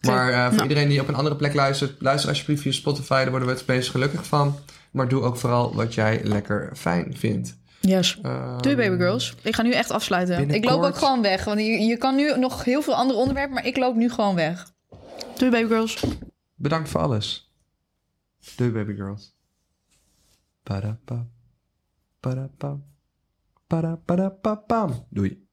Maar eh, voor Nou. iedereen die op een andere plek luistert, luister alsjeblieft via Spotify, daar worden we het meest gelukkig van. Maar doe ook vooral wat jij lekker fijn vindt. Yes. Ehm, Doei baby girls. Ik ga nu echt afsluiten. Ik loop ook gewoon weg. Want je, je kan nu nog heel veel andere onderwerpen, maar ik loop nu gewoon weg. Doei baby girls. Bedankt voor alles. Doei baby girls. Padapa. Padapa. Doei.